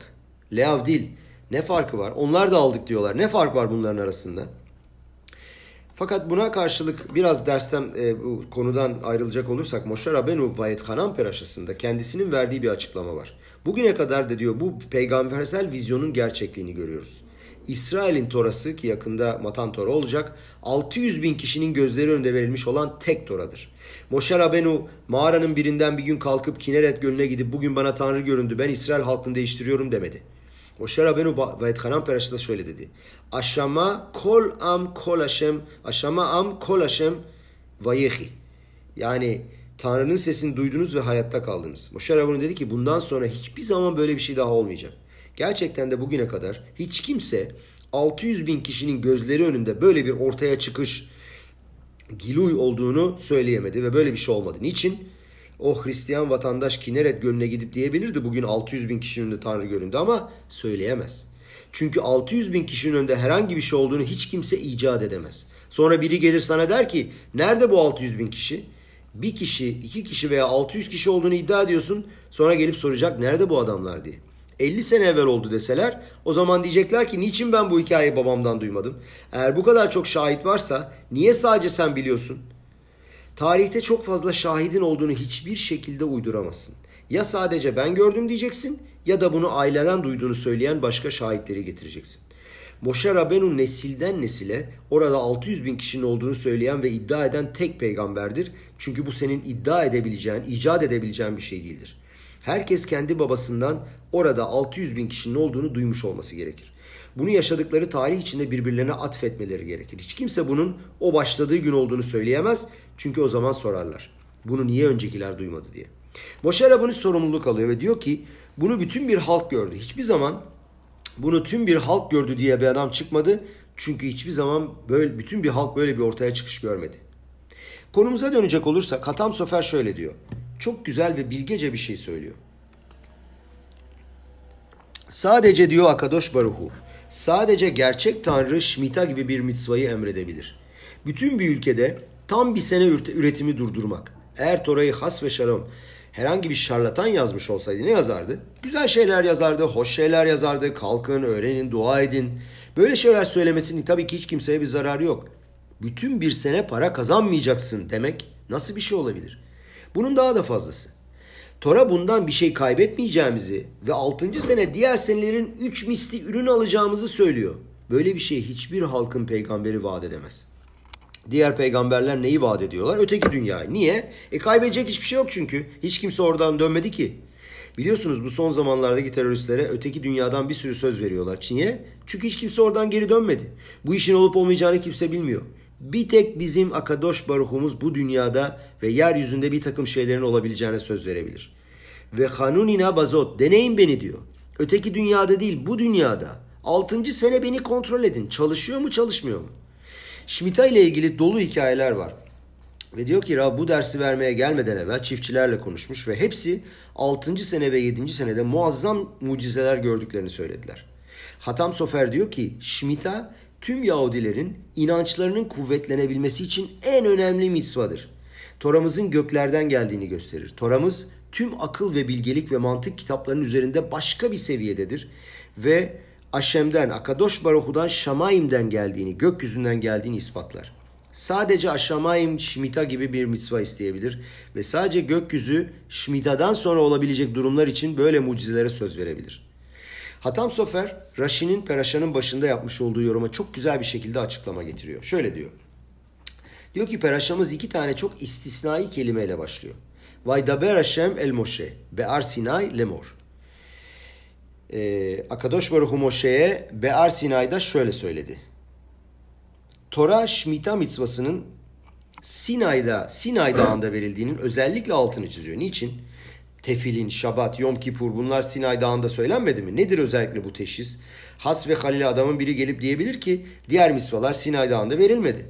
Leav değil. Ne farkı var? Onlar da aldık diyorlar. Ne fark var bunların arasında? Fakat buna karşılık biraz dersten e, bu konudan ayrılacak olursak Moşe Rabenu Vayet Hanan Peraşası'nda kendisinin verdiği bir açıklama var. Bugüne kadar da diyor bu peygambersel vizyonun gerçekliğini görüyoruz. İsrail'in Torası ki yakında Matan Tora olacak 600 bin kişinin gözleri önünde verilmiş olan tek Tora'dır. Moşe Rabenu mağaranın birinden bir gün kalkıp Kineret Gölü'ne gidip bugün bana Tanrı göründü ben İsrail halkını değiştiriyorum demedi. Moşe Rabenu Vayethanan Peraş'ta şöyle dedi. Aşama kol am kol Hashem, aşama am kol Hashem vayehi. Yani Tanrı'nın sesini duydunuz ve hayatta kaldınız. Moşe Rabenu dedi ki bundan sonra hiçbir zaman böyle bir şey daha olmayacak. Gerçekten de bugüne kadar hiç kimse 600 bin kişinin gözleri önünde böyle bir ortaya çıkış Giluy olduğunu söyleyemedi ve böyle bir şey olmadı. Niçin? O Hristiyan vatandaş Kineret Gölü'ne gidip diyebilirdi bugün 600 bin kişinin önünde Tanrı göründü ama söyleyemez. Çünkü 600 bin kişinin önünde herhangi bir şey olduğunu hiç kimse icat edemez. Sonra biri gelir sana der ki nerede bu 600 bin kişi? Bir kişi, iki kişi veya 600 kişi olduğunu iddia ediyorsun. Sonra gelip soracak nerede bu adamlar diye. 50 sene evvel oldu deseler o zaman diyecekler ki niçin ben bu hikayeyi babamdan duymadım? Eğer bu kadar çok şahit varsa niye sadece sen biliyorsun? Tarihte çok fazla şahidin olduğunu hiçbir şekilde uyduramazsın. Ya sadece ben gördüm diyeceksin ya da bunu aileden duyduğunu söyleyen başka şahitleri getireceksin. Moşe Rabenu nesilden nesile orada 600 bin kişinin olduğunu söyleyen ve iddia eden tek peygamberdir. Çünkü bu senin iddia edebileceğin, icat edebileceğin bir şey değildir. Herkes kendi babasından orada 600 bin kişinin olduğunu duymuş olması gerekir. Bunu yaşadıkları tarih içinde birbirlerine atfetmeleri gerekir. Hiç kimse bunun o başladığı gün olduğunu söyleyemez. Çünkü o zaman sorarlar. Bunu niye öncekiler duymadı diye. Moşe Rabuni sorumluluk alıyor ve diyor ki bunu bütün bir halk gördü. Hiçbir zaman bunu tüm bir halk gördü diye bir adam çıkmadı. Çünkü hiçbir zaman böyle bütün bir halk böyle bir ortaya çıkış görmedi. Konumuza dönecek olursak Hatam Sofer şöyle diyor. Çok güzel ve bilgece bir şey söylüyor. Sadece diyor Akadosh Baruhu, sadece gerçek Tanrı Şmita gibi bir mitzvayı emredebilir. Bütün bir ülkede tam bir sene üretimi durdurmak. Eğer Tora'yı has ve şalom herhangi bir şarlatan yazmış olsaydı ne yazardı? Güzel şeyler yazardı, hoş şeyler yazardı. Kalkın, öğrenin, dua edin. Böyle şeyler söylemesinin tabii ki hiç kimseye bir zararı yok. Bütün bir sene para kazanmayacaksın demek nasıl bir şey olabilir? Bunun daha da fazlası. Tora bundan bir şey kaybetmeyeceğimizi ve 6. sene diğer senelerin 3 misli ürün alacağımızı söylüyor. Böyle bir şey hiçbir halkın peygamberi vaat edemez. Diğer peygamberler neyi vaat ediyorlar? Öteki dünyayı. Niye? E kaybedecek hiçbir şey yok çünkü. Hiç kimse oradan dönmedi ki. Biliyorsunuz bu son zamanlardaki teröristlere öteki dünyadan bir sürü söz veriyorlar. Niye? Çünkü hiç kimse oradan geri dönmedi. Bu işin olup olmayacağını kimse bilmiyor. Bir tek bizim Akadosh Baruhumuz bu dünyada ve yeryüzünde bir takım şeylerin olabileceğine söz verebilir. Ve hanunina bazot deneyin beni diyor. Öteki dünyada değil bu dünyada. Altıncı sene beni kontrol edin. Çalışıyor mu çalışmıyor mu? Şmita ile ilgili dolu hikayeler var. Ve diyor ki Rab bu dersi vermeye gelmeden evvel çiftçilerle konuşmuş ve hepsi 6. sene ve 7. senede muazzam mucizeler gördüklerini söylediler. Hatam Sofer diyor ki Şmita tüm Yahudilerin inançlarının kuvvetlenebilmesi için en önemli mitzvadır. Toramızın göklerden geldiğini gösterir. Toramız tüm akıl ve bilgelik ve mantık kitaplarının üzerinde başka bir seviyededir ve Aşem'den, Akadosh Baruhu'dan Şamayim'den geldiğini, gökyüzünden geldiğini ispatlar. Sadece Aşamayim Şmita gibi bir mitzva isteyebilir ve sadece gökyüzü Şmita'dan sonra olabilecek durumlar için böyle mucizelere söz verebilir. Hatam Sofer, Raşi'nin Peraşa'nın başında yapmış olduğu yoruma çok güzel bir şekilde açıklama getiriyor. Şöyle diyor. Diyor ki Peraşa'mız iki tane çok istisnai kelimeyle başlıyor. Vaydaber Hashem el Moshe, Be'ar Sinai lemor. Ee, Akadosh Baruch Hu Moshe'ye Be'ar Sinai'da şöyle söyledi. Tora Şmita mitzvasının Sinay'da, Sinay Dağı'nda verildiğinin özellikle altını çiziyor. Niçin? Tefilin, Şabat, Yom Kipur bunlar Sinay Dağı'nda söylenmedi mi? Nedir özellikle bu teşhis? Has ve Halil adamın biri gelip diyebilir ki diğer misvalar Sinay Dağı'nda verilmedi.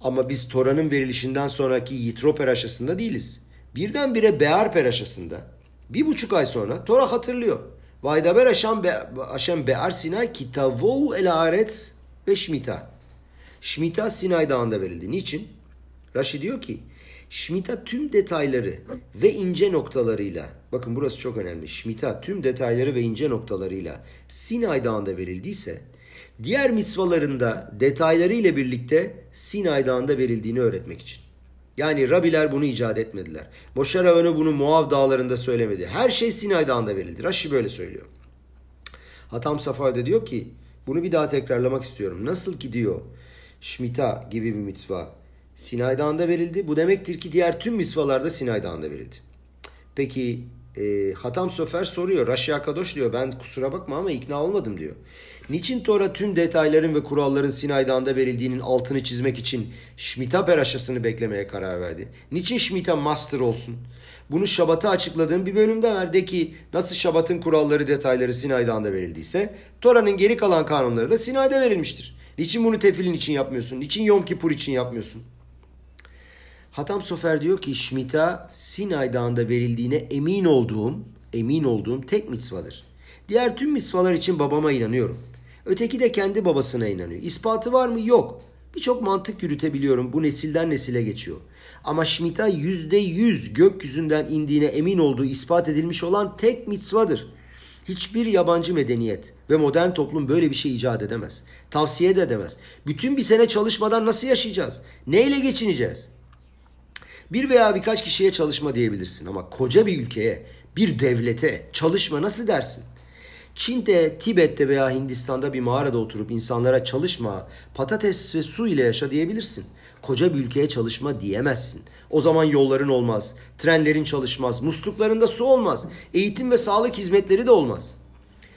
Ama biz Tora'nın verilişinden sonraki Yitro peraşasında değiliz. Birdenbire Bear peraşasında bir buçuk ay sonra Tora hatırlıyor. Vaydaber Aşem, Be Aşem Be'ar Sinay kitavou el aretz ve Şmita. Şmita Sinay Dağı'nda verildi. Niçin? Raşi diyor ki Şmita tüm detayları ve ince noktalarıyla bakın burası çok önemli. Şmita tüm detayları ve ince noktalarıyla Sinay Dağı'nda verildiyse diğer mitzvalarında detayları ile birlikte Sinay Dağı'nda verildiğini öğretmek için. Yani Rabiler bunu icat etmediler. Moşer Avenu bunu Muav dağlarında söylemedi. Her şey Sinay Dağı'nda verildi. Raşi böyle söylüyor. Hatam Safar da diyor ki bunu bir daha tekrarlamak istiyorum. Nasıl ki diyor Şmita gibi bir mitzva Sinay Dağı'nda verildi. Bu demektir ki diğer tüm mitzvalar da Sinay Dağı'nda verildi. Peki e, Hatam Sofer soruyor. Raşi Akadoş diyor ben kusura bakma ama ikna olmadım diyor. Niçin Tora tüm detayların ve kuralların Sinay Dağı'nda verildiğinin altını çizmek için Şmita peraşasını beklemeye karar verdi? Niçin Şmita master olsun? Bunu Şabat'a açıkladığım bir bölümde ver. De ki nasıl Şabat'ın kuralları detayları Sinay Dağı'nda verildiyse Tora'nın geri kalan kanunları da Sinay'da verilmiştir. Niçin bunu tefilin için yapmıyorsun? Niçin Yom Kipur için yapmıyorsun? Hatam Sofer diyor ki Şmita Sinay Dağı'nda verildiğine emin olduğum, emin olduğum tek mitzvadır. Diğer tüm mitzvalar için babama inanıyorum. Öteki de kendi babasına inanıyor. İspatı var mı? Yok. Birçok mantık yürütebiliyorum. Bu nesilden nesile geçiyor. Ama Şmita yüzde yüz gökyüzünden indiğine emin olduğu ispat edilmiş olan tek mitzvadır. Hiçbir yabancı medeniyet ve modern toplum böyle bir şey icat edemez. Tavsiye de edemez. Bütün bir sene çalışmadan nasıl yaşayacağız? Neyle geçineceğiz? Bir veya birkaç kişiye çalışma diyebilirsin ama koca bir ülkeye, bir devlete çalışma nasıl dersin? Çin'de, Tibet'te veya Hindistan'da bir mağarada oturup insanlara çalışma, patates ve su ile yaşa diyebilirsin. Koca bir ülkeye çalışma diyemezsin. O zaman yolların olmaz, trenlerin çalışmaz, musluklarında su olmaz, eğitim ve sağlık hizmetleri de olmaz.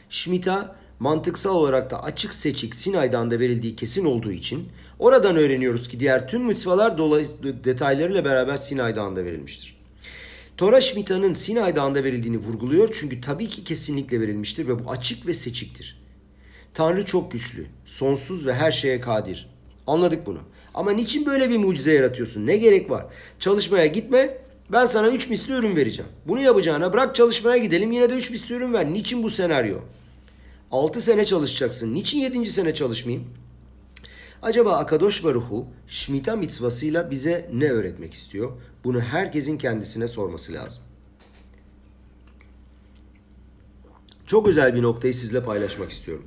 Şmita mantıksal olarak da açık seçik Sinay'dan da verildiği kesin olduğu için oradan öğreniyoruz ki diğer tüm mitzvalar detaylarıyla beraber Sinay Dağı'nda verilmiştir. Tora Şmita'nın Sinay Dağı'nda verildiğini vurguluyor çünkü tabii ki kesinlikle verilmiştir ve bu açık ve seçiktir. Tanrı çok güçlü, sonsuz ve her şeye kadir. Anladık bunu. Ama niçin böyle bir mucize yaratıyorsun? Ne gerek var? Çalışmaya gitme, ben sana üç misli ürün vereceğim. Bunu yapacağına bırak çalışmaya gidelim yine de üç misli ürün ver. Niçin bu senaryo? 6 sene çalışacaksın. Niçin 7. sene çalışmayayım? Acaba Akadosh Baruhu Şmita mitzvasıyla bize ne öğretmek istiyor? Bunu herkesin kendisine sorması lazım. Çok özel bir noktayı sizle paylaşmak istiyorum.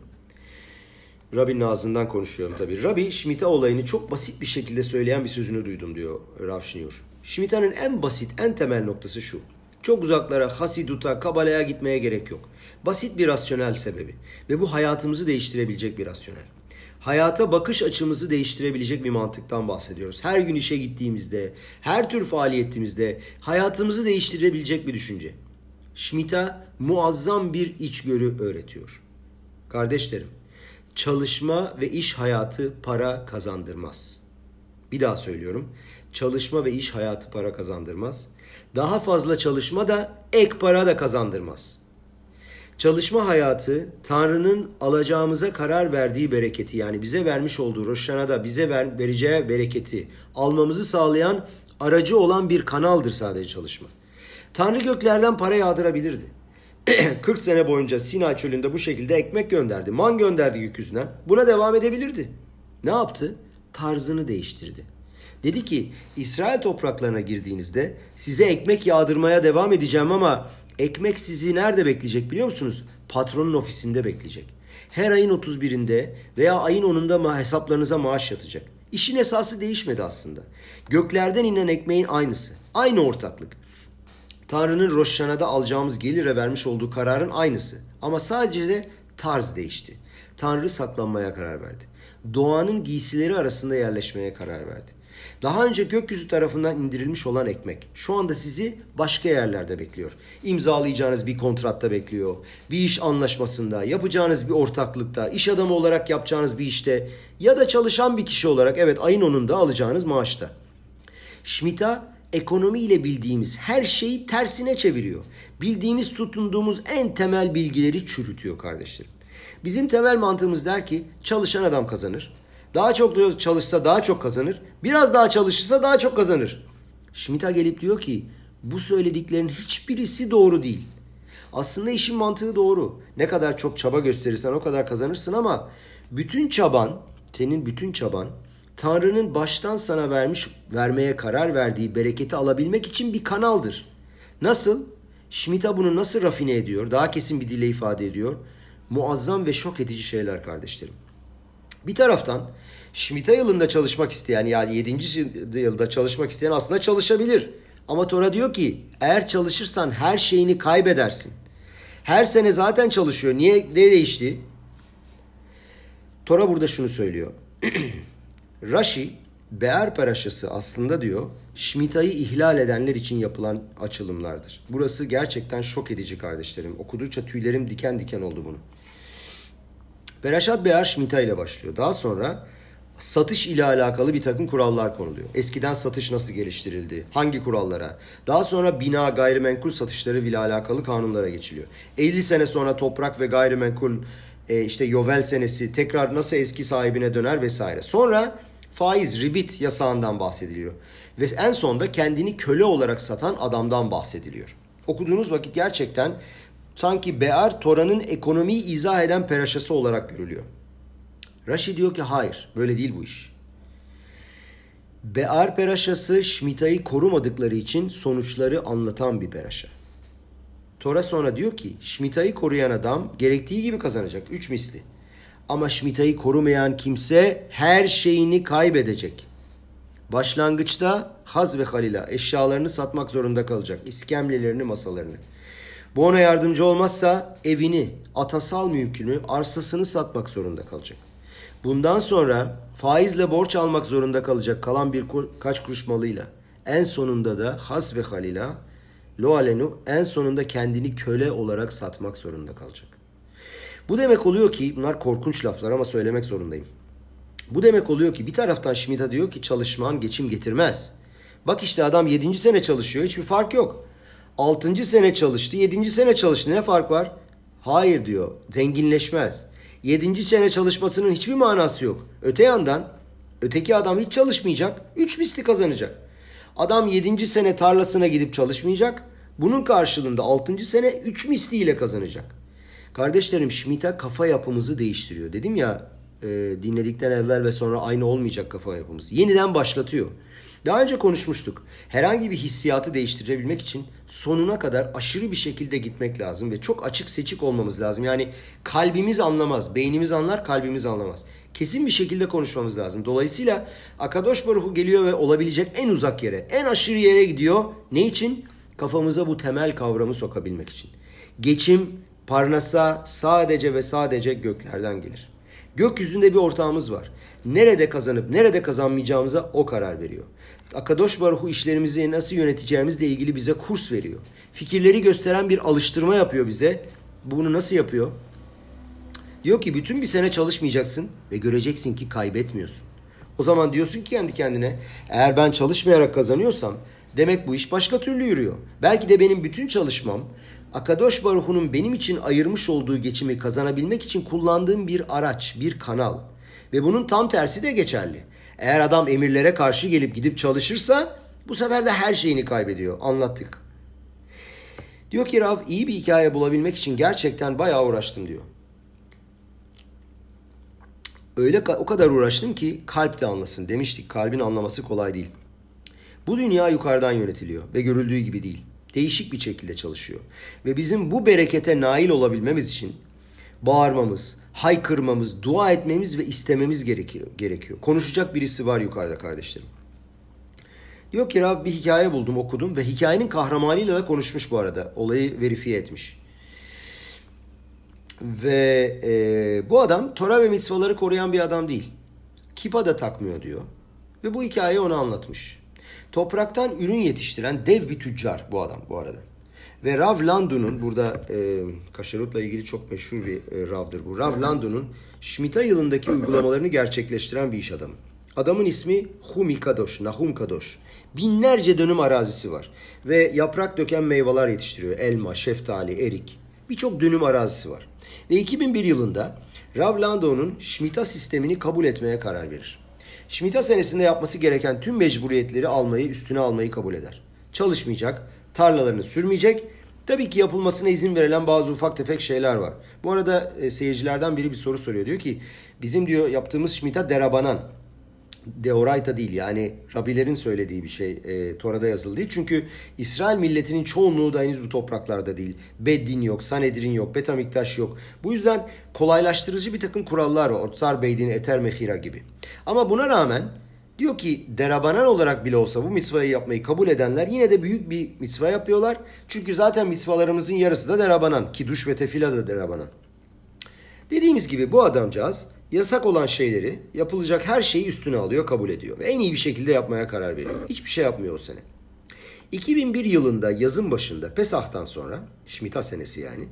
Rabbi'nin ağzından konuşuyorum tabii. Rabbi Şmita olayını çok basit bir şekilde söyleyen bir sözünü duydum diyor Rav Şinyor. Şmita'nın en basit, en temel noktası şu. Çok uzaklara, Hasidut'a, Kabala'ya gitmeye gerek yok. Basit bir rasyonel sebebi. Ve bu hayatımızı değiştirebilecek bir rasyonel. Hayata bakış açımızı değiştirebilecek bir mantıktan bahsediyoruz. Her gün işe gittiğimizde, her tür faaliyetimizde hayatımızı değiştirebilecek bir düşünce. Schmidt'a muazzam bir içgörü öğretiyor. Kardeşlerim, çalışma ve iş hayatı para kazandırmaz. Bir daha söylüyorum. Çalışma ve iş hayatı para kazandırmaz. Daha fazla çalışma da ek para da kazandırmaz. Çalışma hayatı Tanrı'nın alacağımıza karar verdiği bereketi yani bize vermiş olduğu Roşana'da bize ver, vereceği bereketi almamızı sağlayan aracı olan bir kanaldır sadece çalışma. Tanrı göklerden para yağdırabilirdi. 40 sene boyunca Sinay çölünde bu şekilde ekmek gönderdi. Man gönderdi gökyüzünden. Buna devam edebilirdi. Ne yaptı? Tarzını değiştirdi. Dedi ki İsrail topraklarına girdiğinizde size ekmek yağdırmaya devam edeceğim ama Ekmek sizi nerede bekleyecek biliyor musunuz? Patronun ofisinde bekleyecek. Her ayın 31'inde veya ayın 10'unda hesaplarınıza maaş yatacak. İşin esası değişmedi aslında. Göklerden inen ekmeğin aynısı. Aynı ortaklık. Tanrı'nın Roşana'da alacağımız gelire vermiş olduğu kararın aynısı. Ama sadece de tarz değişti. Tanrı saklanmaya karar verdi. Doğanın giysileri arasında yerleşmeye karar verdi. Daha önce gökyüzü tarafından indirilmiş olan ekmek şu anda sizi başka yerlerde bekliyor. İmzalayacağınız bir kontratta bekliyor. Bir iş anlaşmasında, yapacağınız bir ortaklıkta, iş adamı olarak yapacağınız bir işte ya da çalışan bir kişi olarak evet ayın 10'unda alacağınız maaşta. Şmita ekonomiyle bildiğimiz her şeyi tersine çeviriyor. Bildiğimiz tutunduğumuz en temel bilgileri çürütüyor kardeşlerim. Bizim temel mantığımız der ki çalışan adam kazanır. Daha çok çalışsa daha çok kazanır. Biraz daha çalışırsa daha çok kazanır. Schmidt'a gelip diyor ki bu söylediklerin hiçbirisi doğru değil. Aslında işin mantığı doğru. Ne kadar çok çaba gösterirsen o kadar kazanırsın ama bütün çaban, senin bütün çaban Tanrı'nın baştan sana vermiş vermeye karar verdiği bereketi alabilmek için bir kanaldır. Nasıl? Schmidt'a bunu nasıl rafine ediyor? Daha kesin bir dille ifade ediyor. Muazzam ve şok edici şeyler kardeşlerim. Bir taraftan Şmita yılında çalışmak isteyen yani 7. yılda çalışmak isteyen aslında çalışabilir. Ama Tora diyor ki eğer çalışırsan her şeyini kaybedersin. Her sene zaten çalışıyor. Niye ne değişti? Tora burada şunu söylüyor. Rashi Be'er paraşası aslında diyor Şmita'yı ihlal edenler için yapılan açılımlardır. Burası gerçekten şok edici kardeşlerim. Okudukça tüylerim diken diken oldu bunu. Beraşat Be'er Şmita ile başlıyor. Daha sonra satış ile alakalı bir takım kurallar konuluyor. Eskiden satış nasıl geliştirildi? Hangi kurallara? Daha sonra bina gayrimenkul satışları ile alakalı kanunlara geçiliyor. 50 sene sonra toprak ve gayrimenkul e, işte yovel senesi tekrar nasıl eski sahibine döner vesaire. Sonra faiz, ribit yasağından bahsediliyor. Ve en sonda kendini köle olarak satan adamdan bahsediliyor. Okuduğunuz vakit gerçekten sanki Be'er Tora'nın ekonomiyi izah eden peraşası olarak görülüyor. Rashi diyor ki hayır böyle değil bu iş. Be'ar peraşası Şmita'yı korumadıkları için sonuçları anlatan bir peraşa. Tora sonra diyor ki Şmita'yı koruyan adam gerektiği gibi kazanacak. Üç misli. Ama Şmita'yı korumayan kimse her şeyini kaybedecek. Başlangıçta Haz ve Halil'a eşyalarını satmak zorunda kalacak. İskemlelerini, masalarını. Bu ona yardımcı olmazsa evini, atasal mümkünü, arsasını satmak zorunda kalacak. Bundan sonra faizle borç almak zorunda kalacak kalan bir kaç kuruş malıyla. En sonunda da Has ve Halila Loalenu en sonunda kendini köle olarak satmak zorunda kalacak. Bu demek oluyor ki bunlar korkunç laflar ama söylemek zorundayım. Bu demek oluyor ki bir taraftan Schmidt'a diyor ki çalışman geçim getirmez. Bak işte adam 7. sene çalışıyor hiçbir fark yok. 6. sene çalıştı 7. sene çalıştı ne fark var? Hayır diyor zenginleşmez. 7. sene çalışmasının hiçbir manası yok. Öte yandan öteki adam hiç çalışmayacak. 3 misli kazanacak. Adam 7. sene tarlasına gidip çalışmayacak. Bunun karşılığında 6. sene 3 misliyle kazanacak. Kardeşlerim Schmidt'a kafa yapımızı değiştiriyor. Dedim ya e, dinledikten evvel ve sonra aynı olmayacak kafa yapımız. Yeniden başlatıyor. Daha önce konuşmuştuk. Herhangi bir hissiyatı değiştirebilmek için sonuna kadar aşırı bir şekilde gitmek lazım ve çok açık seçik olmamız lazım. Yani kalbimiz anlamaz, beynimiz anlar, kalbimiz anlamaz. Kesin bir şekilde konuşmamız lazım. Dolayısıyla Akadosh Baruhu geliyor ve olabilecek en uzak yere, en aşırı yere gidiyor. Ne için? Kafamıza bu temel kavramı sokabilmek için. Geçim, parnasa sadece ve sadece göklerden gelir. Gökyüzünde bir ortağımız var. Nerede kazanıp nerede kazanmayacağımıza o karar veriyor. Akadosh Baruhu işlerimizi nasıl yöneteceğimizle ilgili bize kurs veriyor. Fikirleri gösteren bir alıştırma yapıyor bize. Bunu nasıl yapıyor? Diyor ki bütün bir sene çalışmayacaksın ve göreceksin ki kaybetmiyorsun. O zaman diyorsun ki kendi kendine eğer ben çalışmayarak kazanıyorsam demek bu iş başka türlü yürüyor. Belki de benim bütün çalışmam Akadosh Baruhu'nun benim için ayırmış olduğu geçimi kazanabilmek için kullandığım bir araç, bir kanal. Ve bunun tam tersi de geçerli. Eğer adam emirlere karşı gelip gidip çalışırsa bu sefer de her şeyini kaybediyor. Anlattık. Diyor ki Rav iyi bir hikaye bulabilmek için gerçekten bayağı uğraştım diyor. Öyle o kadar uğraştım ki kalp de anlasın demiştik. Kalbin anlaması kolay değil. Bu dünya yukarıdan yönetiliyor ve görüldüğü gibi değil. Değişik bir şekilde çalışıyor. Ve bizim bu berekete nail olabilmemiz için bağırmamız, haykırmamız, dua etmemiz ve istememiz gerekiyor. gerekiyor. Konuşacak birisi var yukarıda kardeşlerim. Diyor ki Rab bir hikaye buldum okudum ve hikayenin kahramanıyla da konuşmuş bu arada. Olayı verifiye etmiş. Ve e, bu adam Tora ve mitzvaları koruyan bir adam değil. Kipa da takmıyor diyor. Ve bu hikayeyi ona anlatmış. Topraktan ürün yetiştiren dev bir tüccar bu adam bu arada. Ve Rav Landun'un burada e, kaşarutla ilgili çok meşhur bir e, Rav'dır bu. Rav Landun'un Şmita yılındaki uygulamalarını gerçekleştiren bir iş adamı. Adamın ismi Humi Kadosh, Nahum Kadosh. Binlerce dönüm arazisi var. Ve yaprak döken meyveler yetiştiriyor. Elma, şeftali, erik. Birçok dönüm arazisi var. Ve 2001 yılında Rav Landau'nun Şmita sistemini kabul etmeye karar verir. Şmita senesinde yapması gereken tüm mecburiyetleri almayı, üstüne almayı kabul eder. Çalışmayacak, tarlalarını sürmeyecek. Tabii ki yapılmasına izin verilen bazı ufak tefek şeyler var. Bu arada e, seyircilerden biri bir soru soruyor. Diyor ki bizim diyor yaptığımız Şmita derabanan deoraita değil yani Rabilerin söylediği bir şey e, Tora'da yazılı. Çünkü İsrail milletinin çoğunluğu da henüz bu topraklarda değil. Beddin yok, Sanedrin yok, Betamiktaş yok. Bu yüzden kolaylaştırıcı bir takım kurallar var. Otsar Beydin, Eter Mehira gibi. Ama buna rağmen diyor ki derabanan olarak bile olsa bu mitzvayı yapmayı kabul edenler yine de büyük bir mitzva yapıyorlar. Çünkü zaten mitzvalarımızın yarısı da derabanan. Kiduş ve tefila da derabanan. Dediğimiz gibi bu adamcağız yasak olan şeyleri, yapılacak her şeyi üstüne alıyor, kabul ediyor. Ve en iyi bir şekilde yapmaya karar veriyor. Hiçbir şey yapmıyor o sene. 2001 yılında yazın başında Pesah'tan sonra, Şmita senesi yani,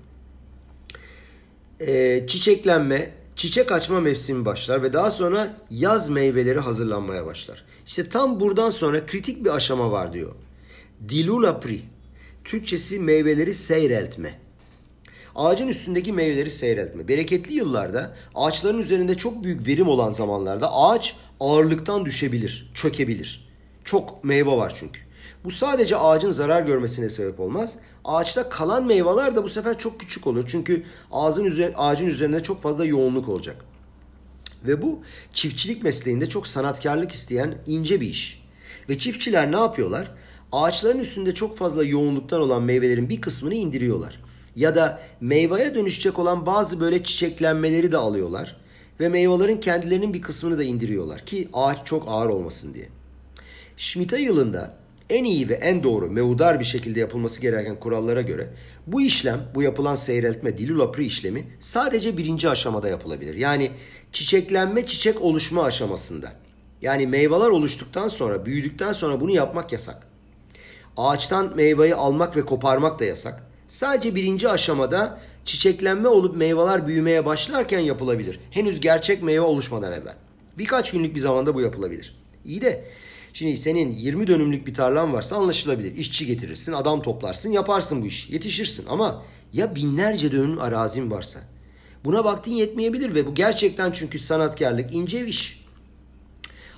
çiçeklenme, çiçek açma mevsimi başlar ve daha sonra yaz meyveleri hazırlanmaya başlar. İşte tam buradan sonra kritik bir aşama var diyor. Dilula pri. Türkçesi meyveleri seyreltme. Ağacın üstündeki meyveleri seyreltme. Bereketli yıllarda ağaçların üzerinde çok büyük verim olan zamanlarda ağaç ağırlıktan düşebilir, çökebilir. Çok meyve var çünkü. Bu sadece ağacın zarar görmesine sebep olmaz. Ağaçta kalan meyveler de bu sefer çok küçük olur. Çünkü ağacın, üzerine, ağacın üzerinde çok fazla yoğunluk olacak. Ve bu çiftçilik mesleğinde çok sanatkarlık isteyen ince bir iş. Ve çiftçiler ne yapıyorlar? Ağaçların üstünde çok fazla yoğunluktan olan meyvelerin bir kısmını indiriyorlar. Ya da meyveye dönüşecek olan bazı böyle çiçeklenmeleri de alıyorlar. Ve meyvelerin kendilerinin bir kısmını da indiriyorlar ki ağaç çok ağır olmasın diye. Şmita yılında en iyi ve en doğru meudar bir şekilde yapılması gereken kurallara göre bu işlem, bu yapılan seyreltme, dilulapri işlemi sadece birinci aşamada yapılabilir. Yani çiçeklenme, çiçek oluşma aşamasında. Yani meyveler oluştuktan sonra, büyüdükten sonra bunu yapmak yasak. Ağaçtan meyveyi almak ve koparmak da yasak. Sadece birinci aşamada çiçeklenme olup meyveler büyümeye başlarken yapılabilir. Henüz gerçek meyve oluşmadan evvel. Birkaç günlük bir zamanda bu yapılabilir. İyi de şimdi senin 20 dönümlük bir tarlan varsa anlaşılabilir. İşçi getirirsin, adam toplarsın, yaparsın bu iş. Yetişirsin ama ya binlerce dönüm arazin varsa buna vaktin yetmeyebilir ve bu gerçekten çünkü sanatkarlık ince bir iş.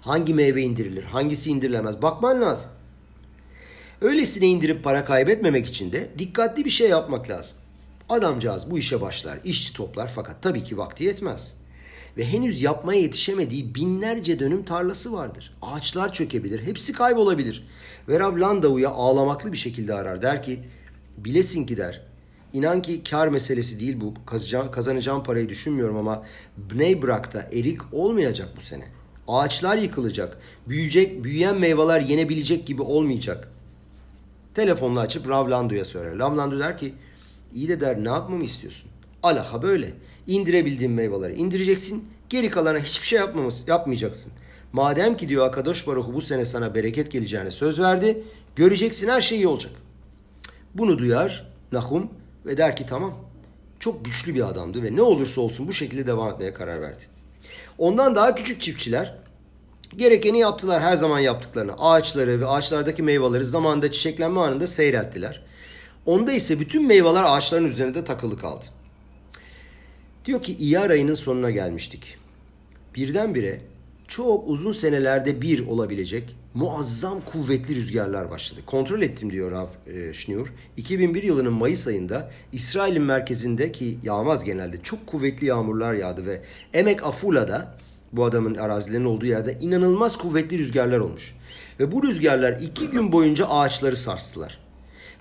Hangi meyve indirilir, hangisi indirilemez bakman lazım. Öylesine indirip para kaybetmemek için de dikkatli bir şey yapmak lazım. Adamcağız bu işe başlar, işçi toplar fakat tabii ki vakti yetmez. Ve henüz yapmaya yetişemediği binlerce dönüm tarlası vardır. Ağaçlar çökebilir, hepsi kaybolabilir. Ve Rav Landau'ya ağlamaklı bir şekilde arar. Der ki, bilesin ki der, İnan ki kar meselesi değil bu. Kazanacağım, parayı düşünmüyorum ama Bnei Brak'ta erik olmayacak bu sene. Ağaçlar yıkılacak. Büyüyecek, büyüyen meyveler yenebilecek gibi olmayacak. Telefonla açıp Rav Landu'ya söyler. Rav Landu der ki iyi de der ne yapmamı istiyorsun? Alaha böyle. İndirebildiğin meyveleri indireceksin. Geri kalana hiçbir şey yapmaması, yapmayacaksın. Madem ki diyor Akadosh Baruhu bu sene sana bereket geleceğine söz verdi. Göreceksin her şey iyi olacak. Bunu duyar Nahum ve der ki tamam. Çok güçlü bir adamdı ve ne olursa olsun bu şekilde devam etmeye karar verdi. Ondan daha küçük çiftçiler Gerekeni yaptılar her zaman yaptıklarını. Ağaçları ve ağaçlardaki meyveleri zamanında çiçeklenme anında seyrettiler. Onda ise bütün meyveler ağaçların üzerinde takılı kaldı. Diyor ki İyar ayının sonuna gelmiştik. Birdenbire çok uzun senelerde bir olabilecek muazzam kuvvetli rüzgarlar başladı. Kontrol ettim diyor Rav e, Schnur. 2001 yılının Mayıs ayında İsrail'in merkezinde ki yağmaz genelde çok kuvvetli yağmurlar yağdı ve Emek Afula'da bu adamın arazilerinin olduğu yerde inanılmaz kuvvetli rüzgarlar olmuş. Ve bu rüzgarlar iki gün boyunca ağaçları sarstılar.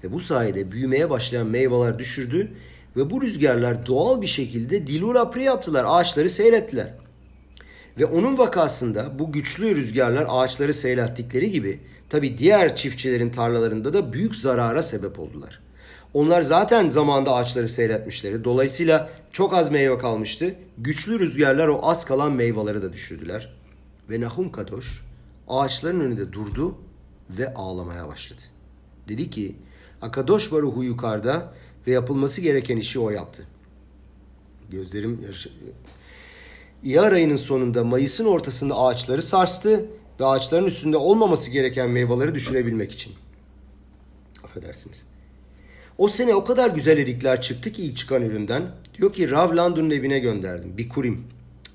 Ve bu sayede büyümeye başlayan meyveler düşürdü ve bu rüzgarlar doğal bir şekilde dilur apri yaptılar. Ağaçları seyrettiler. Ve onun vakasında bu güçlü rüzgarlar ağaçları seyrettikleri gibi tabi diğer çiftçilerin tarlalarında da büyük zarara sebep oldular. Onlar zaten zamanda ağaçları seyretmişleri. Dolayısıyla çok az meyve kalmıştı. Güçlü rüzgarlar o az kalan meyveleri de düşürdüler. Ve Nahum Kadoş ağaçların önünde durdu ve ağlamaya başladı. Dedi ki Akadosh Baruhu yukarıda ve yapılması gereken işi o yaptı. Gözlerim yaş- İyar ayının sonunda Mayıs'ın ortasında ağaçları sarstı ve ağaçların üstünde olmaması gereken meyveleri düşürebilmek için. Affedersiniz. O sene o kadar güzel erikler çıktı ki ilk çıkan üründen. Diyor ki Rav Landun'un evine gönderdim. Bir kurim.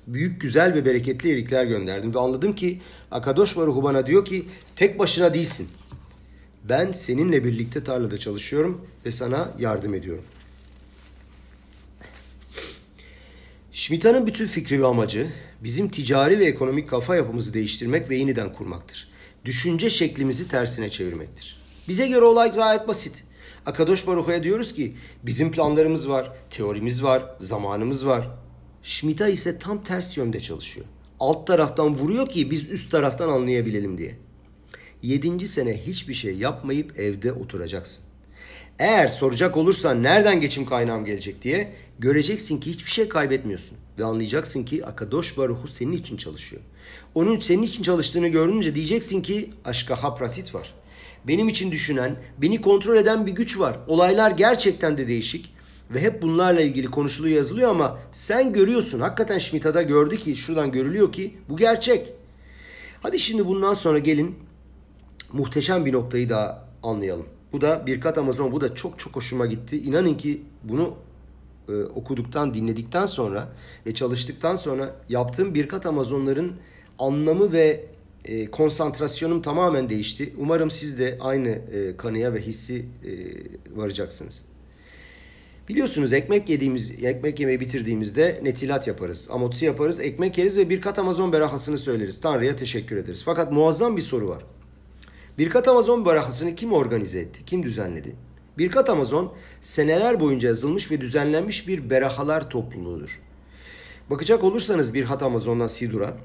Büyük, güzel ve bereketli erikler gönderdim. Ve anladım ki Akadosh Baruhu bana diyor ki tek başına değilsin. Ben seninle birlikte tarlada çalışıyorum ve sana yardım ediyorum. Şmita'nın bütün fikri ve amacı bizim ticari ve ekonomik kafa yapımızı değiştirmek ve yeniden kurmaktır. Düşünce şeklimizi tersine çevirmektir. Bize göre olay gayet basit. Akadosh Baruch'a diyoruz ki bizim planlarımız var, teorimiz var, zamanımız var. Şmita ise tam ters yönde çalışıyor. Alt taraftan vuruyor ki biz üst taraftan anlayabilelim diye. Yedinci sene hiçbir şey yapmayıp evde oturacaksın. Eğer soracak olursan nereden geçim kaynağım gelecek diye göreceksin ki hiçbir şey kaybetmiyorsun. Ve anlayacaksın ki Akadosh Baruhu senin için çalışıyor. Onun senin için çalıştığını görünce diyeceksin ki aşka hapratit var. Benim için düşünen, beni kontrol eden bir güç var. Olaylar gerçekten de değişik. Ve hep bunlarla ilgili konuşuluyor yazılıyor ama sen görüyorsun. Hakikaten Şmita'da gördü ki şuradan görülüyor ki bu gerçek. Hadi şimdi bundan sonra gelin muhteşem bir noktayı daha anlayalım. Bu da Birkat Amazon. Bu da çok çok hoşuma gitti. İnanın ki bunu e, okuduktan, dinledikten sonra ve çalıştıktan sonra yaptığım Birkat Amazonların anlamı ve e, konsantrasyonum tamamen değişti. Umarım siz de aynı e, kanıya ve hissi e, varacaksınız. Biliyorsunuz ekmek yediğimiz, ekmek yemeği bitirdiğimizde netilat yaparız. Amotsi yaparız, ekmek yeriz ve birkat Amazon berahasını söyleriz. Tanrı'ya teşekkür ederiz. Fakat muazzam bir soru var. Birkat Amazon berahasını kim organize etti? Kim düzenledi? Birkat Amazon seneler boyunca yazılmış ve düzenlenmiş bir berahalar topluluğudur. Bakacak olursanız Birkat Amazon'dan Sidur'a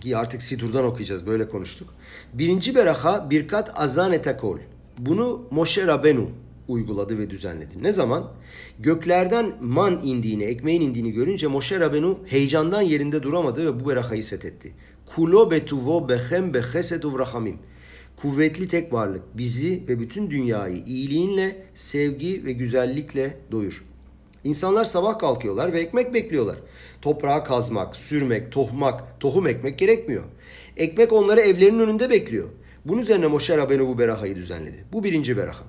ki artık Sidur'dan okuyacağız böyle konuştuk. Birinci beraha Birkat Azanetakol. Bunu Moshe Rabenu uyguladı ve düzenledi. Ne zaman? Göklerden man indiğini, ekmeğin indiğini görünce Moshe Rabenu heyecandan yerinde duramadı ve bu berahayı sethetti. Kulo betuvo bechem becheset uvrahamim. Kuvvetli tek varlık bizi ve bütün dünyayı iyiliğinle, sevgi ve güzellikle doyur. İnsanlar sabah kalkıyorlar ve ekmek bekliyorlar. Toprağı kazmak, sürmek, tohmak, tohum ekmek gerekmiyor. Ekmek onları evlerinin önünde bekliyor. Bunun üzerine Moshe Rabenu bu berahayı düzenledi. Bu birinci beraha.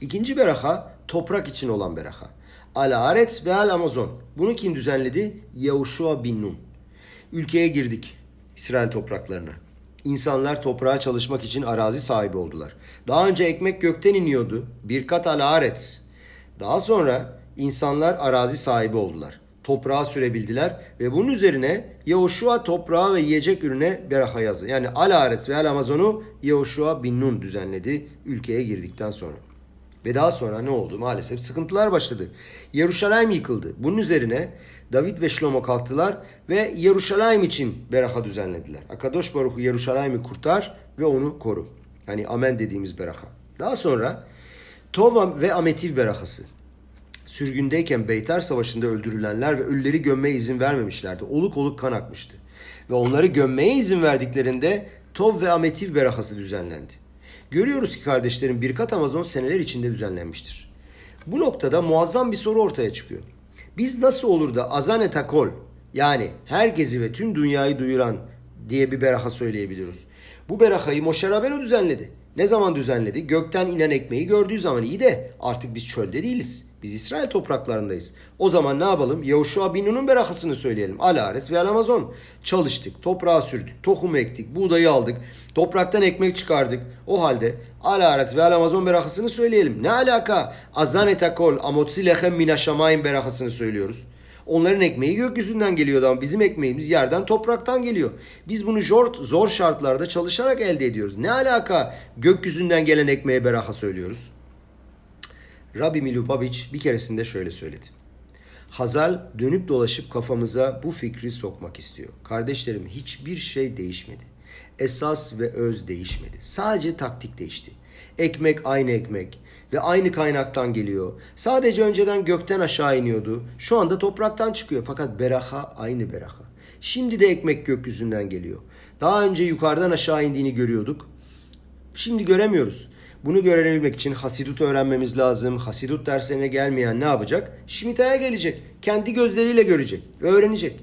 İkinci beraha toprak için olan beraha. Al Aretz ve Al Amazon. Bunu kim düzenledi? Yahushua bin Nun. Ülkeye girdik. İsrail topraklarına. İnsanlar toprağa çalışmak için arazi sahibi oldular. Daha önce ekmek gökten iniyordu. Birkat al Aretz. Daha sonra insanlar arazi sahibi oldular. Toprağa sürebildiler ve bunun üzerine Yahushua toprağa ve yiyecek ürüne beraha yazdı. Yani Al Aretz ve Al Amazon'u Yahushua bin Nun düzenledi ülkeye girdikten sonra. Ve daha sonra ne oldu? Maalesef sıkıntılar başladı. Yeruşalayim yıkıldı. Bunun üzerine David ve Şlomo kalktılar ve Yeruşalayim için beraha düzenlediler. Akadosh Baruhu Yeruşalayim'i kurtar ve onu koru. Yani amen dediğimiz beraha. Daha sonra Tova ve Ametiv berahası. Sürgündeyken Beytar Savaşı'nda öldürülenler ve ölüleri gömmeye izin vermemişlerdi. Oluk oluk kan akmıştı. Ve onları gömmeye izin verdiklerinde Tov ve Ametiv berahası düzenlendi. Görüyoruz ki kardeşlerim birkat Amazon seneler içinde düzenlenmiştir. Bu noktada muazzam bir soru ortaya çıkıyor. Biz nasıl olur da Azane Takol yani herkesi ve tüm dünyayı duyuran diye bir beraha söyleyebiliyoruz. Bu berahayı Moshe Rabbeinu düzenledi. Ne zaman düzenledi? Gökten inen ekmeği gördüğü zaman iyi de artık biz çölde değiliz. Biz İsrail topraklarındayız. O zaman ne yapalım? Yahushua bin Nun'un berahasını söyleyelim. Alares ve Alamazon. Çalıştık, toprağa sürdük, tohum ektik, buğdayı aldık, topraktan ekmek çıkardık. O halde Alares ve Alamazon berahasını söyleyelim. Ne alaka? Azane takol, amotsi lechem minaşamayim berahasını söylüyoruz. Onların ekmeği gökyüzünden geliyordu ama bizim ekmeğimiz yerden topraktan geliyor. Biz bunu zor, zor şartlarda çalışarak elde ediyoruz. Ne alaka gökyüzünden gelen ekmeğe beraha söylüyoruz? Rabbi Milubabic bir keresinde şöyle söyledi. Hazal dönüp dolaşıp kafamıza bu fikri sokmak istiyor. Kardeşlerim hiçbir şey değişmedi. Esas ve öz değişmedi. Sadece taktik değişti. Ekmek aynı ekmek ve aynı kaynaktan geliyor. Sadece önceden gökten aşağı iniyordu. Şu anda topraktan çıkıyor fakat beraha aynı beraha. Şimdi de ekmek gökyüzünden geliyor. Daha önce yukarıdan aşağı indiğini görüyorduk. Şimdi göremiyoruz. Bunu görebilmek için Hasidut öğrenmemiz lazım. Hasidut derslerine gelmeyen ne yapacak? Şmita'ya gelecek. Kendi gözleriyle görecek ve öğrenecek.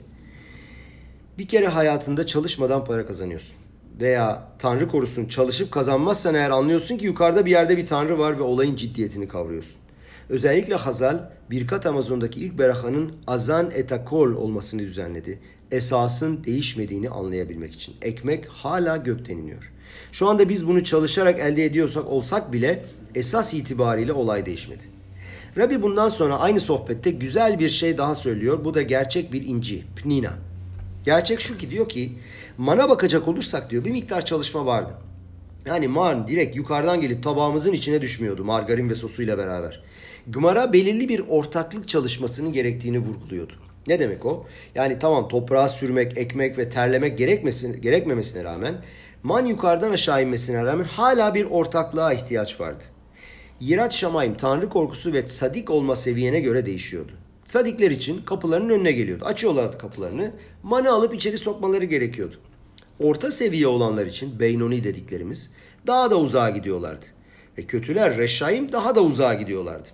Bir kere hayatında çalışmadan para kazanıyorsun. Veya Tanrı korusun çalışıp kazanmazsan eğer anlıyorsun ki yukarıda bir yerde bir Tanrı var ve olayın ciddiyetini kavruyorsun. Özellikle Hazal Birkat Amazon'daki ilk berahanın azan etakol olmasını düzenledi. Esasın değişmediğini anlayabilmek için. Ekmek hala gökten iniyor. Şu anda biz bunu çalışarak elde ediyorsak olsak bile esas itibariyle olay değişmedi. Rabbi bundan sonra aynı sohbette güzel bir şey daha söylüyor. Bu da gerçek bir inci, pnina. Gerçek şu ki diyor ki mana bakacak olursak diyor bir miktar çalışma vardı. Yani man direkt yukarıdan gelip tabağımızın içine düşmüyordu margarin ve sosuyla beraber. Gımara belirli bir ortaklık çalışmasının gerektiğini vurguluyordu. Ne demek o? Yani tamam toprağa sürmek, ekmek ve terlemek gerekmesin, gerekmemesine rağmen man yukarıdan aşağı inmesine rağmen hala bir ortaklığa ihtiyaç vardı. Yirat Şamayim, Tanrı korkusu ve sadik olma seviyene göre değişiyordu. Sadikler için kapılarının önüne geliyordu. Açıyorlardı kapılarını. Manı alıp içeri sokmaları gerekiyordu. Orta seviye olanlar için Beynoni dediklerimiz daha da uzağa gidiyorlardı. Ve kötüler Reşaim daha da uzağa gidiyorlardı.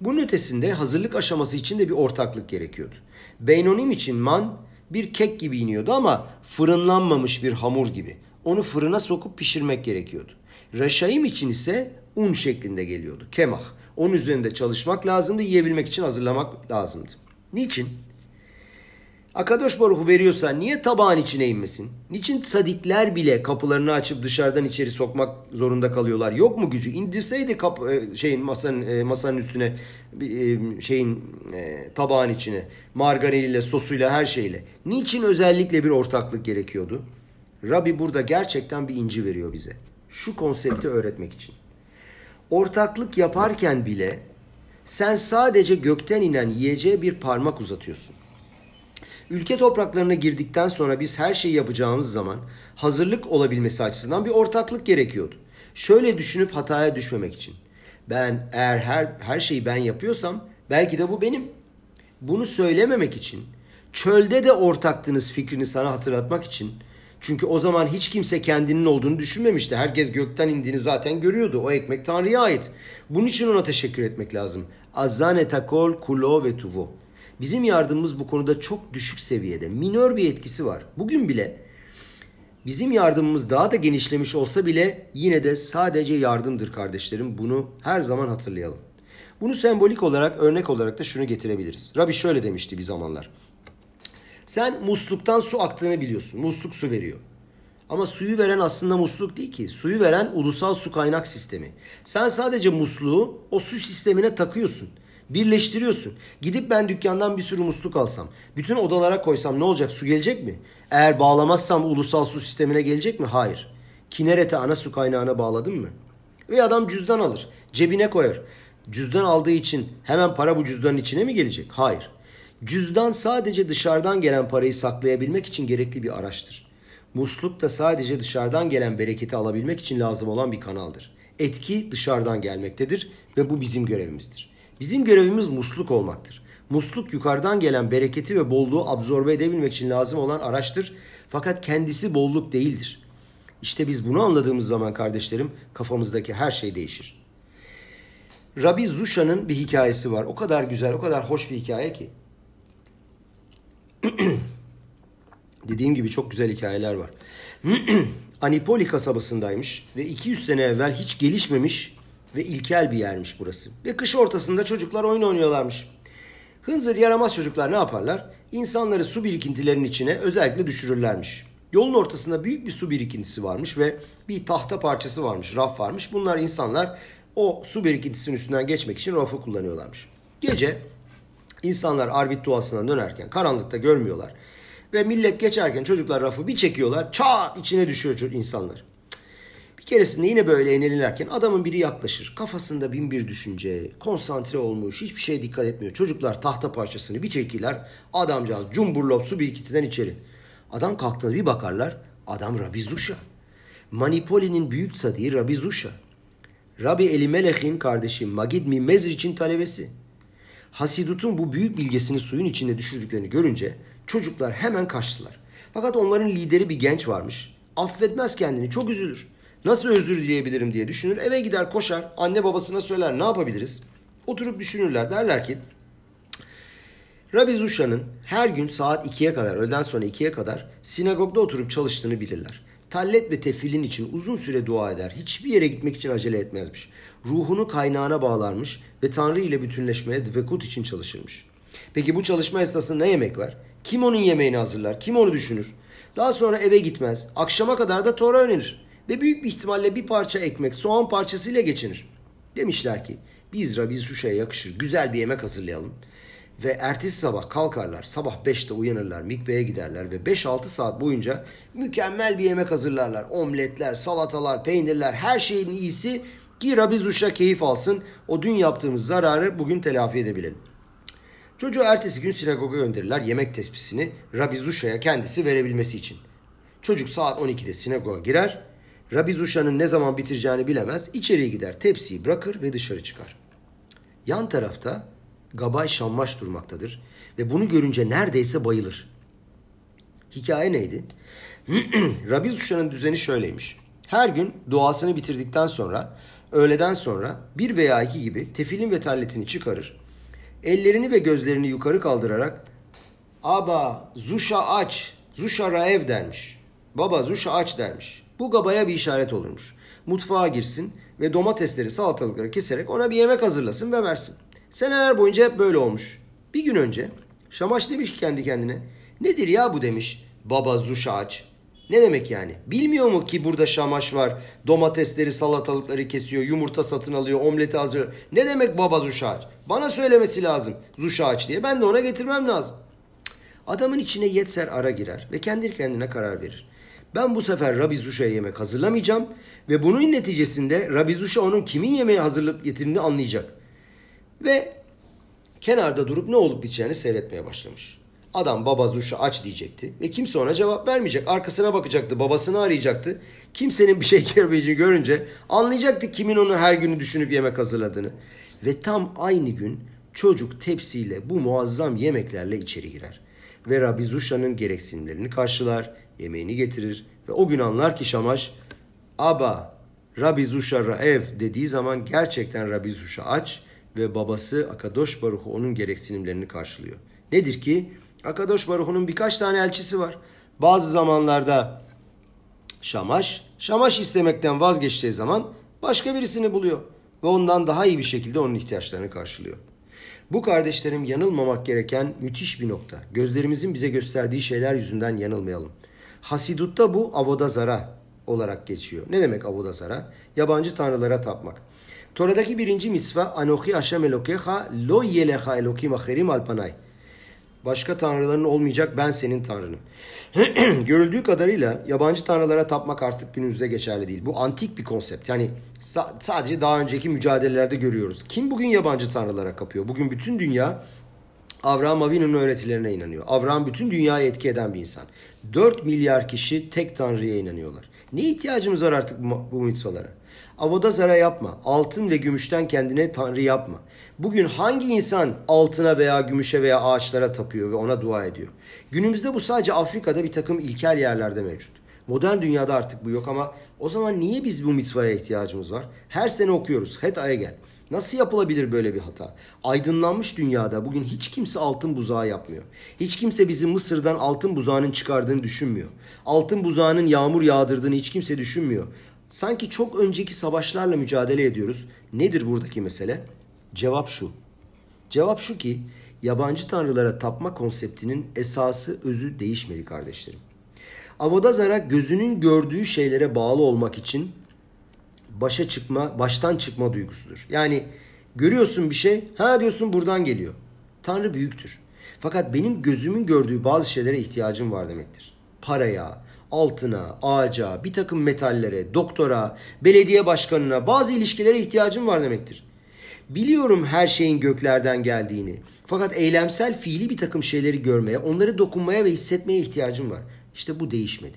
Bunun ötesinde hazırlık aşaması için de bir ortaklık gerekiyordu. Beynonim için man bir kek gibi iniyordu ama fırınlanmamış bir hamur gibi. Onu fırına sokup pişirmek gerekiyordu. Reşaim için ise un şeklinde geliyordu. Kemah. Onun üzerinde çalışmak lazımdı, yiyebilmek için hazırlamak lazımdı. Niçin? Akadosh Baruhu veriyorsa niye tabağın içine inmesin? Niçin sadikler bile kapılarını açıp dışarıdan içeri sokmak zorunda kalıyorlar? Yok mu gücü? İndirseydi kap şeyin masanın masanın üstüne şeyin tabağın içine margariniyle, sosuyla, her şeyle. Niçin özellikle bir ortaklık gerekiyordu? Rabbi burada gerçekten bir inci veriyor bize. Şu konsepti öğretmek için. Ortaklık yaparken bile sen sadece gökten inen yiyeceğe bir parmak uzatıyorsun. Ülke topraklarına girdikten sonra biz her şeyi yapacağımız zaman hazırlık olabilmesi açısından bir ortaklık gerekiyordu. Şöyle düşünüp hataya düşmemek için. Ben eğer her her şeyi ben yapıyorsam belki de bu benim. Bunu söylememek için çölde de ortaktınız fikrini sana hatırlatmak için. Çünkü o zaman hiç kimse kendinin olduğunu düşünmemişti. Herkes gökten indiğini zaten görüyordu. O ekmek Tanrı'ya ait. Bunun için ona teşekkür etmek lazım. Azane takol kulo ve tuvo. Bizim yardımımız bu konuda çok düşük seviyede. Minör bir etkisi var. Bugün bile bizim yardımımız daha da genişlemiş olsa bile yine de sadece yardımdır kardeşlerim. Bunu her zaman hatırlayalım. Bunu sembolik olarak, örnek olarak da şunu getirebiliriz. Rabbi şöyle demişti bir zamanlar. Sen musluktan su aktığını biliyorsun. Musluk su veriyor. Ama suyu veren aslında musluk değil ki. Suyu veren ulusal su kaynak sistemi. Sen sadece musluğu o su sistemine takıyorsun. Birleştiriyorsun. Gidip ben dükkandan bir sürü musluk alsam, bütün odalara koysam ne olacak? Su gelecek mi? Eğer bağlamazsam ulusal su sistemine gelecek mi? Hayır. Kinerete ana su kaynağına bağladın mı? Ve adam cüzdan alır, cebine koyar. Cüzdan aldığı için hemen para bu cüzdanın içine mi gelecek? Hayır. Cüzdan sadece dışarıdan gelen parayı saklayabilmek için gerekli bir araçtır. Musluk da sadece dışarıdan gelen bereketi alabilmek için lazım olan bir kanaldır. Etki dışarıdan gelmektedir ve bu bizim görevimizdir. Bizim görevimiz musluk olmaktır. Musluk yukarıdan gelen bereketi ve bolluğu absorbe edebilmek için lazım olan araçtır. Fakat kendisi bolluk değildir. İşte biz bunu anladığımız zaman kardeşlerim kafamızdaki her şey değişir. Rabbi Zusha'nın bir hikayesi var. O kadar güzel, o kadar hoş bir hikaye ki. Dediğim gibi çok güzel hikayeler var. Anipoli kasabasındaymış ve 200 sene evvel hiç gelişmemiş ve ilkel bir yermiş burası. Ve kış ortasında çocuklar oyun oynuyorlarmış. Hınzır yaramaz çocuklar ne yaparlar? İnsanları su birikintilerinin içine özellikle düşürürlermiş. Yolun ortasında büyük bir su birikintisi varmış ve bir tahta parçası varmış, raf varmış. Bunlar insanlar o su birikintisinin üstünden geçmek için rafı kullanıyorlarmış. Gece insanlar arbit duasına dönerken karanlıkta görmüyorlar. Ve millet geçerken çocuklar rafı bir çekiyorlar. Çat içine düşüyor insanlar. Bir keresinde yine böyle eğlenirken adamın biri yaklaşır. Kafasında bin bir düşünce, konsantre olmuş, hiçbir şeye dikkat etmiyor. Çocuklar tahta parçasını bir çekiler, adamcağız cumburlop su birikintisinden içeri. Adam kalktığında bir bakarlar, adam Rabbi Zusha. Manipoli'nin büyük sadiği Rabbi Zusha. Rabbi Elimelech'in kardeşi Magid Mimezriç'in talebesi. Hasidut'un bu büyük bilgesini suyun içine düşürdüklerini görünce çocuklar hemen kaçtılar. Fakat onların lideri bir genç varmış. Affetmez kendini, çok üzülür. Nasıl özür dileyebilirim diye düşünür. Eve gider koşar, anne babasına söyler ne yapabiliriz? Oturup düşünürler. Derler ki Rabbi Zusha'nın her gün saat 2'ye kadar, öğleden sonra 2'ye kadar sinagogda oturup çalıştığını bilirler. Tallet ve tefilin için uzun süre dua eder. Hiçbir yere gitmek için acele etmezmiş. Ruhunu kaynağına bağlarmış ve Tanrı ile bütünleşmeye dvekut için çalışırmış. Peki bu çalışma esnasında ne yemek var? Kim onun yemeğini hazırlar? Kim onu düşünür? Daha sonra eve gitmez. Akşama kadar da Tora öğrenir. Ve büyük bir ihtimalle bir parça ekmek, soğan parçasıyla geçinir. Demişler ki biz Rabbi Zuşa'ya yakışır güzel bir yemek hazırlayalım. Ve ertesi sabah kalkarlar. Sabah 5'te uyanırlar. Mikveye giderler ve 5-6 saat boyunca mükemmel bir yemek hazırlarlar. Omletler, salatalar, peynirler her şeyin iyisi ki Rabbi Zuşa keyif alsın. O dün yaptığımız zararı bugün telafi edebilelim. Çocuğu ertesi gün sinagoga gönderirler yemek tesbisini Rabbi Zuşa'ya kendisi verebilmesi için. Çocuk saat 12'de sinagoga girer. Rabbi Zuşa'nın ne zaman bitireceğini bilemez. İçeriye gider, tepsiyi bırakır ve dışarı çıkar. Yan tarafta Gabay Şammaş durmaktadır ve bunu görünce neredeyse bayılır. Hikaye neydi? Rabbi Zuşa'nın düzeni şöyleymiş. Her gün duasını bitirdikten sonra öğleden sonra bir veya iki gibi tefilin ve talletini çıkarır. Ellerini ve gözlerini yukarı kaldırarak Aba Zuşa aç, Zuşa raev dermiş. Baba Zuşa aç dermiş. Bu Gabaya bir işaret olurmuş. Mutfağa girsin ve domatesleri salatalıkları keserek ona bir yemek hazırlasın ve versin. Seneler boyunca hep böyle olmuş. Bir gün önce Şamaş demiş kendi kendine nedir ya bu demiş baba Zuşa aç. Ne demek yani? Bilmiyor mu ki burada şamaş var? Domatesleri, salatalıkları kesiyor, yumurta satın alıyor, omleti hazırlıyor. Ne demek baba Zuşaç? Bana söylemesi lazım Zuşaç diye. Ben de ona getirmem lazım. Adamın içine Yetser ara girer ve kendi kendine karar verir. Ben bu sefer Rabbi Zuşa'ya yemek hazırlamayacağım ve bunun neticesinde Rabbi Zuşa onun kimin yemeği hazırlayıp getirdiğini anlayacak. Ve kenarda durup ne olup biteceğini seyretmeye başlamış. Adam baba Zuşa aç diyecekti ve kimse ona cevap vermeyecek. Arkasına bakacaktı, babasını arayacaktı. Kimsenin bir şey görmeyeceğini görünce anlayacaktı kimin onu her günü düşünüp yemek hazırladığını. Ve tam aynı gün çocuk tepsiyle bu muazzam yemeklerle içeri girer. Ve Rabbi Zuşa'nın gereksinimlerini karşılar, yemeğini getirir ve o gün anlar ki Şamaş, Aba, Rabbi Zuşa Raev dediği zaman gerçekten Rabbi Zuşa aç ve babası Akadosh Baruhu onun gereksinimlerini karşılıyor. Nedir ki? Akadosh Baruhu'nun birkaç tane elçisi var. Bazı zamanlarda Şamaş, Şamaş istemekten vazgeçtiği zaman başka birisini buluyor ve ondan daha iyi bir şekilde onun ihtiyaçlarını karşılıyor. Bu kardeşlerim yanılmamak gereken müthiş bir nokta. Gözlerimizin bize gösterdiği şeyler yüzünden yanılmayalım. Hasidut'ta bu avodazara olarak geçiyor. Ne demek avodazara? Yabancı tanrılara tapmak. Tora'daki birinci mitzva Anochi Hashem Elokecha lo yelecha elokim acherim alpanay. Başka tanrıların olmayacak ben senin tanrınım. Görüldüğü kadarıyla yabancı tanrılara tapmak artık günümüzde geçerli değil. Bu antik bir konsept. Yani sa- sadece daha önceki mücadelelerde görüyoruz. Kim bugün yabancı tanrılara kapıyor? Bugün bütün dünya Avraham Avinu'nun öğretilerine inanıyor. Avraham bütün dünyayı etki eden bir insan. 4 milyar kişi tek tanrıya inanıyorlar. Ne ihtiyacımız var artık bu, bu mitzvalara? Avoda zara yapma. Altın ve gümüşten kendine tanrı yapma. Bugün hangi insan altına veya gümüşe veya ağaçlara tapıyor ve ona dua ediyor? Günümüzde bu sadece Afrika'da bir takım ilkel yerlerde mevcut. Modern dünyada artık bu yok ama o zaman niye biz bu mitzvaya ihtiyacımız var? Her sene okuyoruz. Het aya gel. Nasıl yapılabilir böyle bir hata? Aydınlanmış dünyada bugün hiç kimse altın buzağı yapmıyor. Hiç kimse bizim Mısır'dan altın buzağının çıkardığını düşünmüyor. Altın buzağının yağmur yağdırdığını hiç kimse düşünmüyor. Sanki çok önceki savaşlarla mücadele ediyoruz. Nedir buradaki mesele? Cevap şu. Cevap şu ki yabancı tanrılara tapma konseptinin esası özü değişmedi kardeşlerim. Avodazara gözünün gördüğü şeylere bağlı olmak için başa çıkma, baştan çıkma duygusudur. Yani görüyorsun bir şey, ha diyorsun buradan geliyor. Tanrı büyüktür. Fakat benim gözümün gördüğü bazı şeylere ihtiyacım var demektir. Paraya, altına, ağaca, bir takım metallere, doktora, belediye başkanına, bazı ilişkilere ihtiyacım var demektir. Biliyorum her şeyin göklerden geldiğini. Fakat eylemsel fiili bir takım şeyleri görmeye, onları dokunmaya ve hissetmeye ihtiyacım var. İşte bu değişmedi.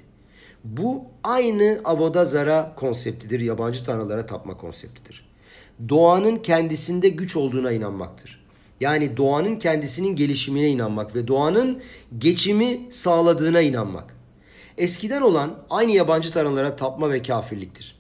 Bu aynı Avodazara konseptidir, yabancı tanrılara tapma konseptidir. Doğanın kendisinde güç olduğuna inanmaktır. Yani doğanın kendisinin gelişimine inanmak ve doğanın geçimi sağladığına inanmak. Eskiden olan aynı yabancı tanrılara tapma ve kafirliktir.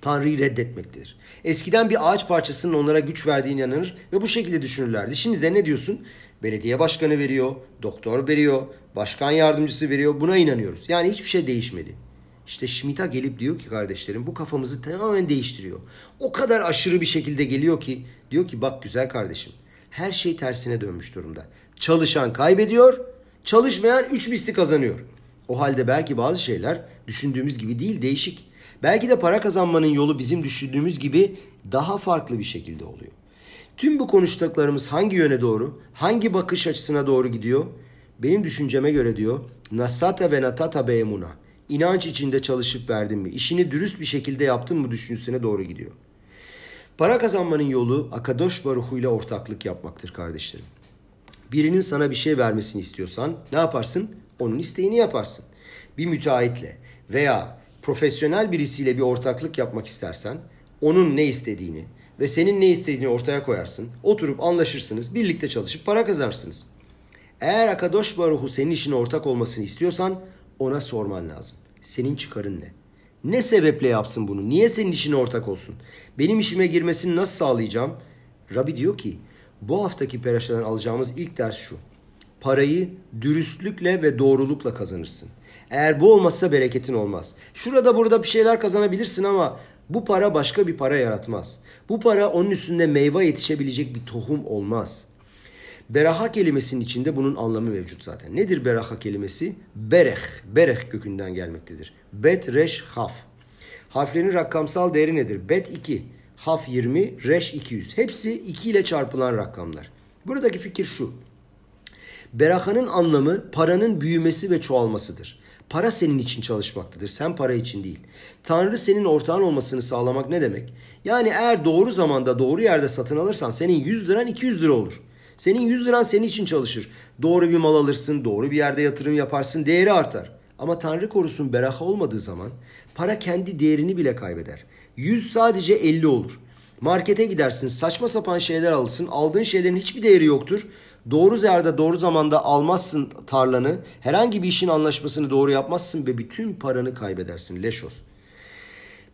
Tanrı'yı reddetmektedir. Eskiden bir ağaç parçasının onlara güç verdiğine inanır ve bu şekilde düşünürlerdi. Şimdi de ne diyorsun? Belediye başkanı veriyor, doktor veriyor, başkan yardımcısı veriyor. Buna inanıyoruz. Yani hiçbir şey değişmedi. İşte Schmidt'a gelip diyor ki kardeşlerim bu kafamızı tamamen değiştiriyor. O kadar aşırı bir şekilde geliyor ki diyor ki bak güzel kardeşim her şey tersine dönmüş durumda. Çalışan kaybediyor, çalışmayan üç misli kazanıyor. O halde belki bazı şeyler düşündüğümüz gibi değil değişik. Belki de para kazanmanın yolu bizim düşündüğümüz gibi daha farklı bir şekilde oluyor. Tüm bu konuştuklarımız hangi yöne doğru, hangi bakış açısına doğru gidiyor? Benim düşünceme göre diyor, nasata ve natata beemuna. İnanç içinde çalışıp verdin mi, işini dürüst bir şekilde yaptın mı düşüncesine doğru gidiyor. Para kazanmanın yolu Akadosh Baruhu ile ortaklık yapmaktır kardeşlerim. Birinin sana bir şey vermesini istiyorsan ne yaparsın? Onun isteğini yaparsın. Bir müteahhitle veya profesyonel birisiyle bir ortaklık yapmak istersen onun ne istediğini ve senin ne istediğini ortaya koyarsın. Oturup anlaşırsınız, birlikte çalışıp para kazanırsınız. Eğer Akadosh Baruhu senin işine ortak olmasını istiyorsan ona sorman lazım. Senin çıkarın ne? Ne sebeple yapsın bunu? Niye senin işine ortak olsun? Benim işime girmesini nasıl sağlayacağım? Rabbi diyor ki bu haftaki peraşadan alacağımız ilk ders şu. Parayı dürüstlükle ve doğrulukla kazanırsın. Eğer bu olmazsa bereketin olmaz. Şurada burada bir şeyler kazanabilirsin ama bu para başka bir para yaratmaz. Bu para onun üstünde meyve yetişebilecek bir tohum olmaz. Beraha kelimesinin içinde bunun anlamı mevcut zaten. Nedir beraha kelimesi? Bereh, bereh kökünden gelmektedir. Bet, reş, haf. Harflerin rakamsal değeri nedir? Bet 2, haf 20, reş 200. Hepsi 2 ile çarpılan rakamlar. Buradaki fikir şu. Berahanın anlamı paranın büyümesi ve çoğalmasıdır. Para senin için çalışmaktadır. Sen para için değil. Tanrı senin ortağın olmasını sağlamak ne demek? Yani eğer doğru zamanda doğru yerde satın alırsan senin 100 liran 200 lira olur. Senin 100 liran senin için çalışır. Doğru bir mal alırsın, doğru bir yerde yatırım yaparsın, değeri artar. Ama Tanrı korusun beraha olmadığı zaman para kendi değerini bile kaybeder. 100 sadece 50 olur. Markete gidersin, saçma sapan şeyler alırsın, aldığın şeylerin hiçbir değeri yoktur. Doğru yerde doğru zamanda almazsın tarlanı, herhangi bir işin anlaşmasını doğru yapmazsın ve bütün paranı kaybedersin. Leşos.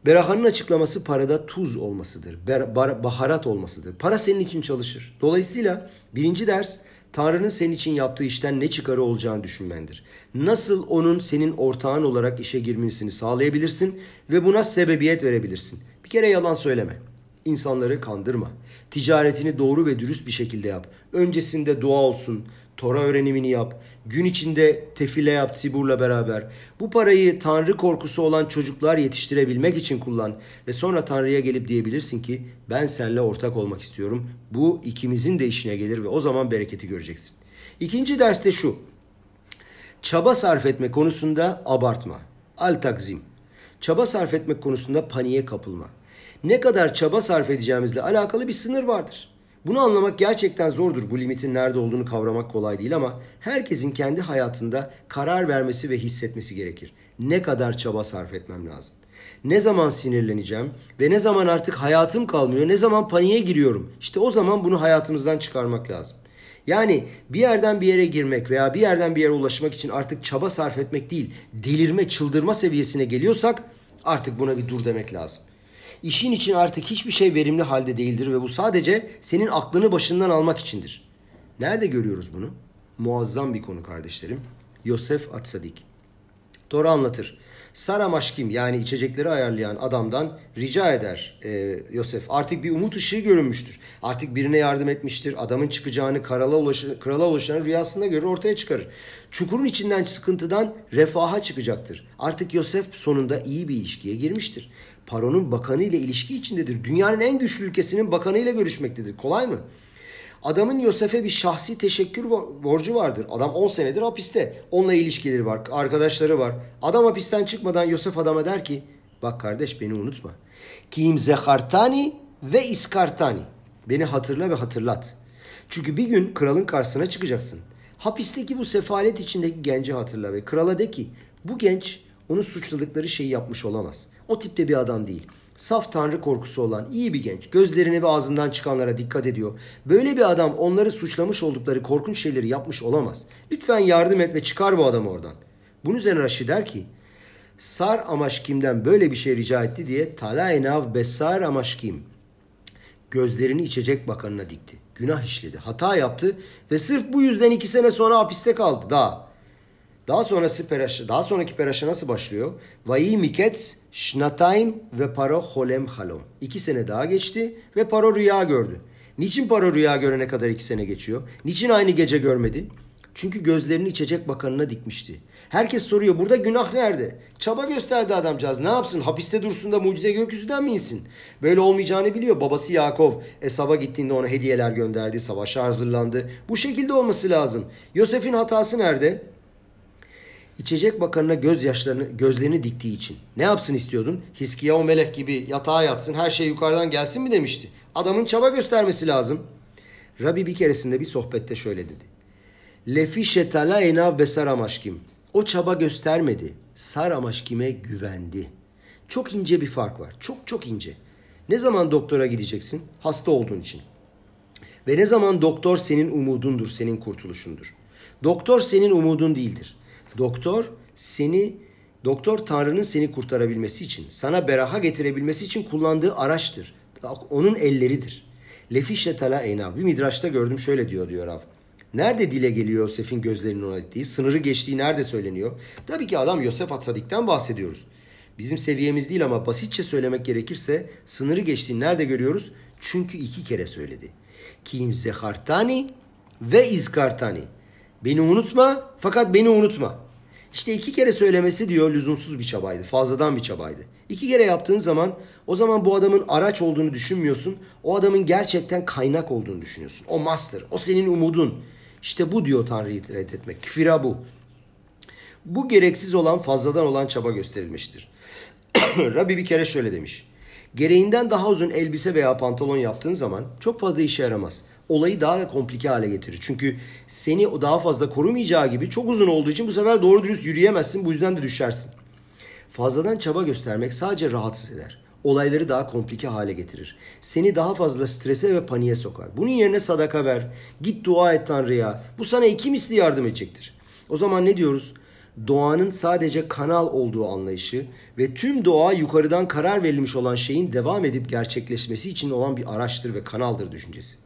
Berahanın açıklaması parada tuz olmasıdır. baharat olmasıdır. Para senin için çalışır. Dolayısıyla birinci ders Tanrı'nın senin için yaptığı işten ne çıkarı olacağını düşünmendir. Nasıl onun senin ortağın olarak işe girmesini sağlayabilirsin ve buna sebebiyet verebilirsin. Bir kere yalan söyleme. İnsanları kandırma. Ticaretini doğru ve dürüst bir şekilde yap. Öncesinde dua olsun, Tora öğrenimini yap. Gün içinde tefile yap Sibur'la beraber. Bu parayı Tanrı korkusu olan çocuklar yetiştirebilmek için kullan. Ve sonra Tanrı'ya gelip diyebilirsin ki ben seninle ortak olmak istiyorum. Bu ikimizin de işine gelir ve o zaman bereketi göreceksin. İkinci derste şu. Çaba sarf etme konusunda abartma. Al takzim. Çaba sarf etmek konusunda paniğe kapılma. Ne kadar çaba sarf edeceğimizle alakalı bir sınır vardır. Bunu anlamak gerçekten zordur. Bu limitin nerede olduğunu kavramak kolay değil ama herkesin kendi hayatında karar vermesi ve hissetmesi gerekir. Ne kadar çaba sarf etmem lazım? Ne zaman sinirleneceğim ve ne zaman artık hayatım kalmıyor, ne zaman paniğe giriyorum? İşte o zaman bunu hayatımızdan çıkarmak lazım. Yani bir yerden bir yere girmek veya bir yerden bir yere ulaşmak için artık çaba sarf etmek değil, delirme, çıldırma seviyesine geliyorsak artık buna bir dur demek lazım. İşin için artık hiçbir şey verimli halde değildir ve bu sadece senin aklını başından almak içindir. Nerede görüyoruz bunu? Muazzam bir konu kardeşlerim. Yosef Atsadik. Tora anlatır. Sara Maşkim yani içecekleri ayarlayan adamdan rica eder e, Yosef. Artık bir umut ışığı görünmüştür. Artık birine yardım etmiştir. Adamın çıkacağını krala, ulaşı, krala ulaşanı rüyasında görür ortaya çıkarır. Çukurun içinden sıkıntıdan refaha çıkacaktır. Artık Yosef sonunda iyi bir ilişkiye girmiştir. Paron'un bakanı ile ilişki içindedir. Dünyanın en güçlü ülkesinin bakanı ile görüşmektedir. Kolay mı? Adamın Yosef'e bir şahsi teşekkür borcu vardır. Adam 10 senedir hapiste. Onunla ilişkileri var, arkadaşları var. Adam hapisten çıkmadan Yosef adama der ki bak kardeş beni unutma. Kim zehartani ve iskartani. Beni hatırla ve hatırlat. Çünkü bir gün kralın karşısına çıkacaksın. Hapisteki bu sefalet içindeki genci hatırla ve krala de ki bu genç onun suçladıkları şeyi yapmış olamaz. O tipte bir adam değil. Saf tanrı korkusu olan iyi bir genç. Gözlerine ve ağzından çıkanlara dikkat ediyor. Böyle bir adam onları suçlamış oldukları korkunç şeyleri yapmış olamaz. Lütfen yardım et ve çıkar bu adamı oradan. Bunun üzerine Raşi der ki Sar Amaşkim'den böyle bir şey rica etti diye Talaenav Besar Amaşkim gözlerini içecek bakanına dikti. Günah işledi, hata yaptı ve sırf bu yüzden iki sene sonra hapiste kaldı daha. Daha sonrası peraşa, daha sonraki peraşa nasıl başlıyor? Vayi mikets şnatayim ve paro holem halom. İki sene daha geçti ve paro rüya gördü. Niçin paro rüya görene kadar iki sene geçiyor? Niçin aynı gece görmedi? Çünkü gözlerini içecek bakanına dikmişti. Herkes soruyor burada günah nerede? Çaba gösterdi adamcağız. Ne yapsın? Hapiste dursun da mucize gökyüzünden mi insin? Böyle olmayacağını biliyor. Babası Yakov Esav'a gittiğinde ona hediyeler gönderdi. Savaşa hazırlandı. Bu şekilde olması lazım. Yosef'in hatası nerede? İçecek bakanına gözyaşlarını, gözlerini diktiği için. Ne yapsın istiyordun? Hiskiya o melek gibi yatağa yatsın, her şey yukarıdan gelsin mi demişti. Adamın çaba göstermesi lazım. Rabbi bir keresinde bir sohbette şöyle dedi. Lefi şetala enav besar amaşkim. O çaba göstermedi. Sar amaşkime güvendi. Çok ince bir fark var. Çok çok ince. Ne zaman doktora gideceksin? Hasta olduğun için. Ve ne zaman doktor senin umudundur, senin kurtuluşundur. Doktor senin umudun değildir. Doktor seni doktor Tanrı'nın seni kurtarabilmesi için, sana beraha getirebilmesi için kullandığı araçtır. Onun elleridir. Lefişe tala eyna. Bir midraşta gördüm şöyle diyor diyor Rav. Nerede dile geliyor Yosef'in gözlerinin ona ettiği? Sınırı geçtiği nerede söyleniyor? Tabii ki adam Yosef Atsadik'ten bahsediyoruz. Bizim seviyemiz değil ama basitçe söylemek gerekirse sınırı geçtiğini nerede görüyoruz? Çünkü iki kere söyledi. Kim zehartani ve izkartani. Beni unutma fakat beni unutma. İşte iki kere söylemesi diyor lüzumsuz bir çabaydı. Fazladan bir çabaydı. İki kere yaptığın zaman o zaman bu adamın araç olduğunu düşünmüyorsun. O adamın gerçekten kaynak olduğunu düşünüyorsun. O master, o senin umudun. İşte bu diyor Tanrı'yı reddetmek. Küfira bu. Bu gereksiz olan fazladan olan çaba gösterilmiştir. Rabbi bir kere şöyle demiş. Gereğinden daha uzun elbise veya pantolon yaptığın zaman çok fazla işe yaramaz. Olayı daha da komplike hale getirir. Çünkü seni daha fazla korumayacağı gibi çok uzun olduğu için bu sefer doğru dürüst yürüyemezsin. Bu yüzden de düşersin. Fazladan çaba göstermek sadece rahatsız eder. Olayları daha komplike hale getirir. Seni daha fazla strese ve paniğe sokar. Bunun yerine sadaka ver. Git dua et Tanrı'ya. Bu sana iki misli yardım edecektir. O zaman ne diyoruz? doğanın sadece kanal olduğu anlayışı ve tüm doğa yukarıdan karar verilmiş olan şeyin devam edip gerçekleşmesi için olan bir araçtır ve kanaldır düşüncesi.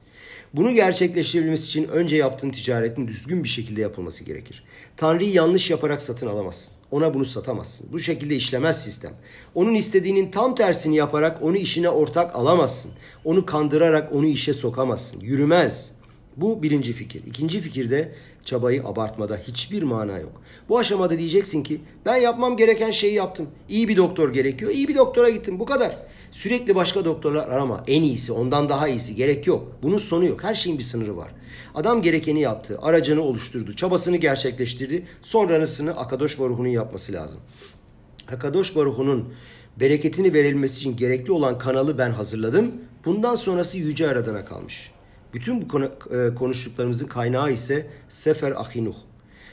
Bunu gerçekleştirebilmesi için önce yaptığın ticaretin düzgün bir şekilde yapılması gerekir. Tanrı'yı yanlış yaparak satın alamazsın. Ona bunu satamazsın. Bu şekilde işlemez sistem. Onun istediğinin tam tersini yaparak onu işine ortak alamazsın. Onu kandırarak onu işe sokamazsın. Yürümez. Bu birinci fikir. İkinci fikirde çabayı abartmada hiçbir mana yok. Bu aşamada diyeceksin ki ben yapmam gereken şeyi yaptım. İyi bir doktor gerekiyor. İyi bir doktora gittim. Bu kadar. Sürekli başka doktorlar arama. En iyisi, ondan daha iyisi gerek yok. Bunun sonu yok. Her şeyin bir sınırı var. Adam gerekeni yaptı. Aracını oluşturdu. Çabasını gerçekleştirdi. Sonrasını Akadosh Baruhu'nun yapması lazım. Akadosh Baruhu'nun bereketini verilmesi için gerekli olan kanalı ben hazırladım. Bundan sonrası Yüce Aradan'a kalmış. Bütün bu e, konuştuklarımızın kaynağı ise Sefer Ahinuh.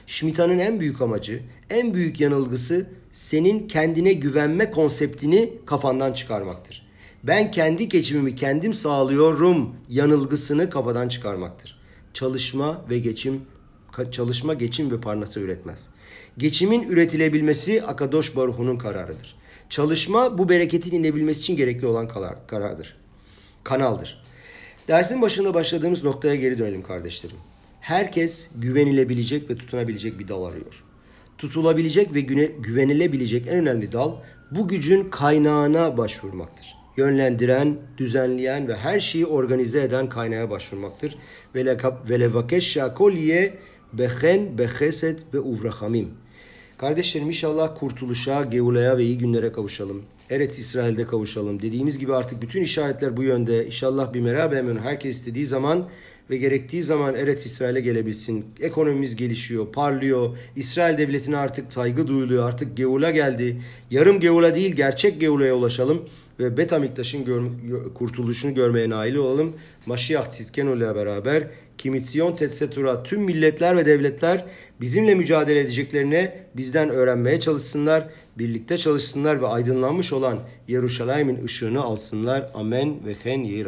Şmita'nın en büyük amacı, en büyük yanılgısı senin kendine güvenme konseptini kafandan çıkarmaktır. Ben kendi geçimimi kendim sağlıyorum yanılgısını kafadan çıkarmaktır. Çalışma ve geçim çalışma, geçim ve parnası üretmez. Geçimin üretilebilmesi Akadosh Baruhu'nun kararıdır. Çalışma bu bereketin inebilmesi için gerekli olan karardır. Kanaldır. Dersin başında başladığımız noktaya geri dönelim kardeşlerim. Herkes güvenilebilecek ve tutunabilecek bir dal arıyor. Tutulabilecek ve güne, güvenilebilecek en önemli dal bu gücün kaynağına başvurmaktır. Yönlendiren, düzenleyen ve her şeyi organize eden kaynağa başvurmaktır. Ve levakeş şakolye behen beheset ve uvrahamim. Kardeşlerim inşallah kurtuluşa, Geula'ya ve iyi günlere kavuşalım. Eretz İsrail'de kavuşalım. Dediğimiz gibi artık bütün işaretler bu yönde. İnşallah bir merhaba emin herkes istediği zaman ve gerektiği zaman Eretz İsrail'e gelebilsin. Ekonomimiz gelişiyor, parlıyor. İsrail devletine artık saygı duyuluyor. Artık Geula geldi. Yarım Geula değil gerçek Geula'ya ulaşalım ve Bet Amiktaş'ın gör- kurtuluşunu görmeye nail olalım. Maşiyah Tzidkenu ile beraber Kimitziyon Tetsetura tüm milletler ve devletler bizimle mücadele edeceklerine bizden öğrenmeye çalışsınlar, birlikte çalışsınlar ve aydınlanmış olan Yeruşalayim'in ışığını alsınlar. Amen ve hen yehi.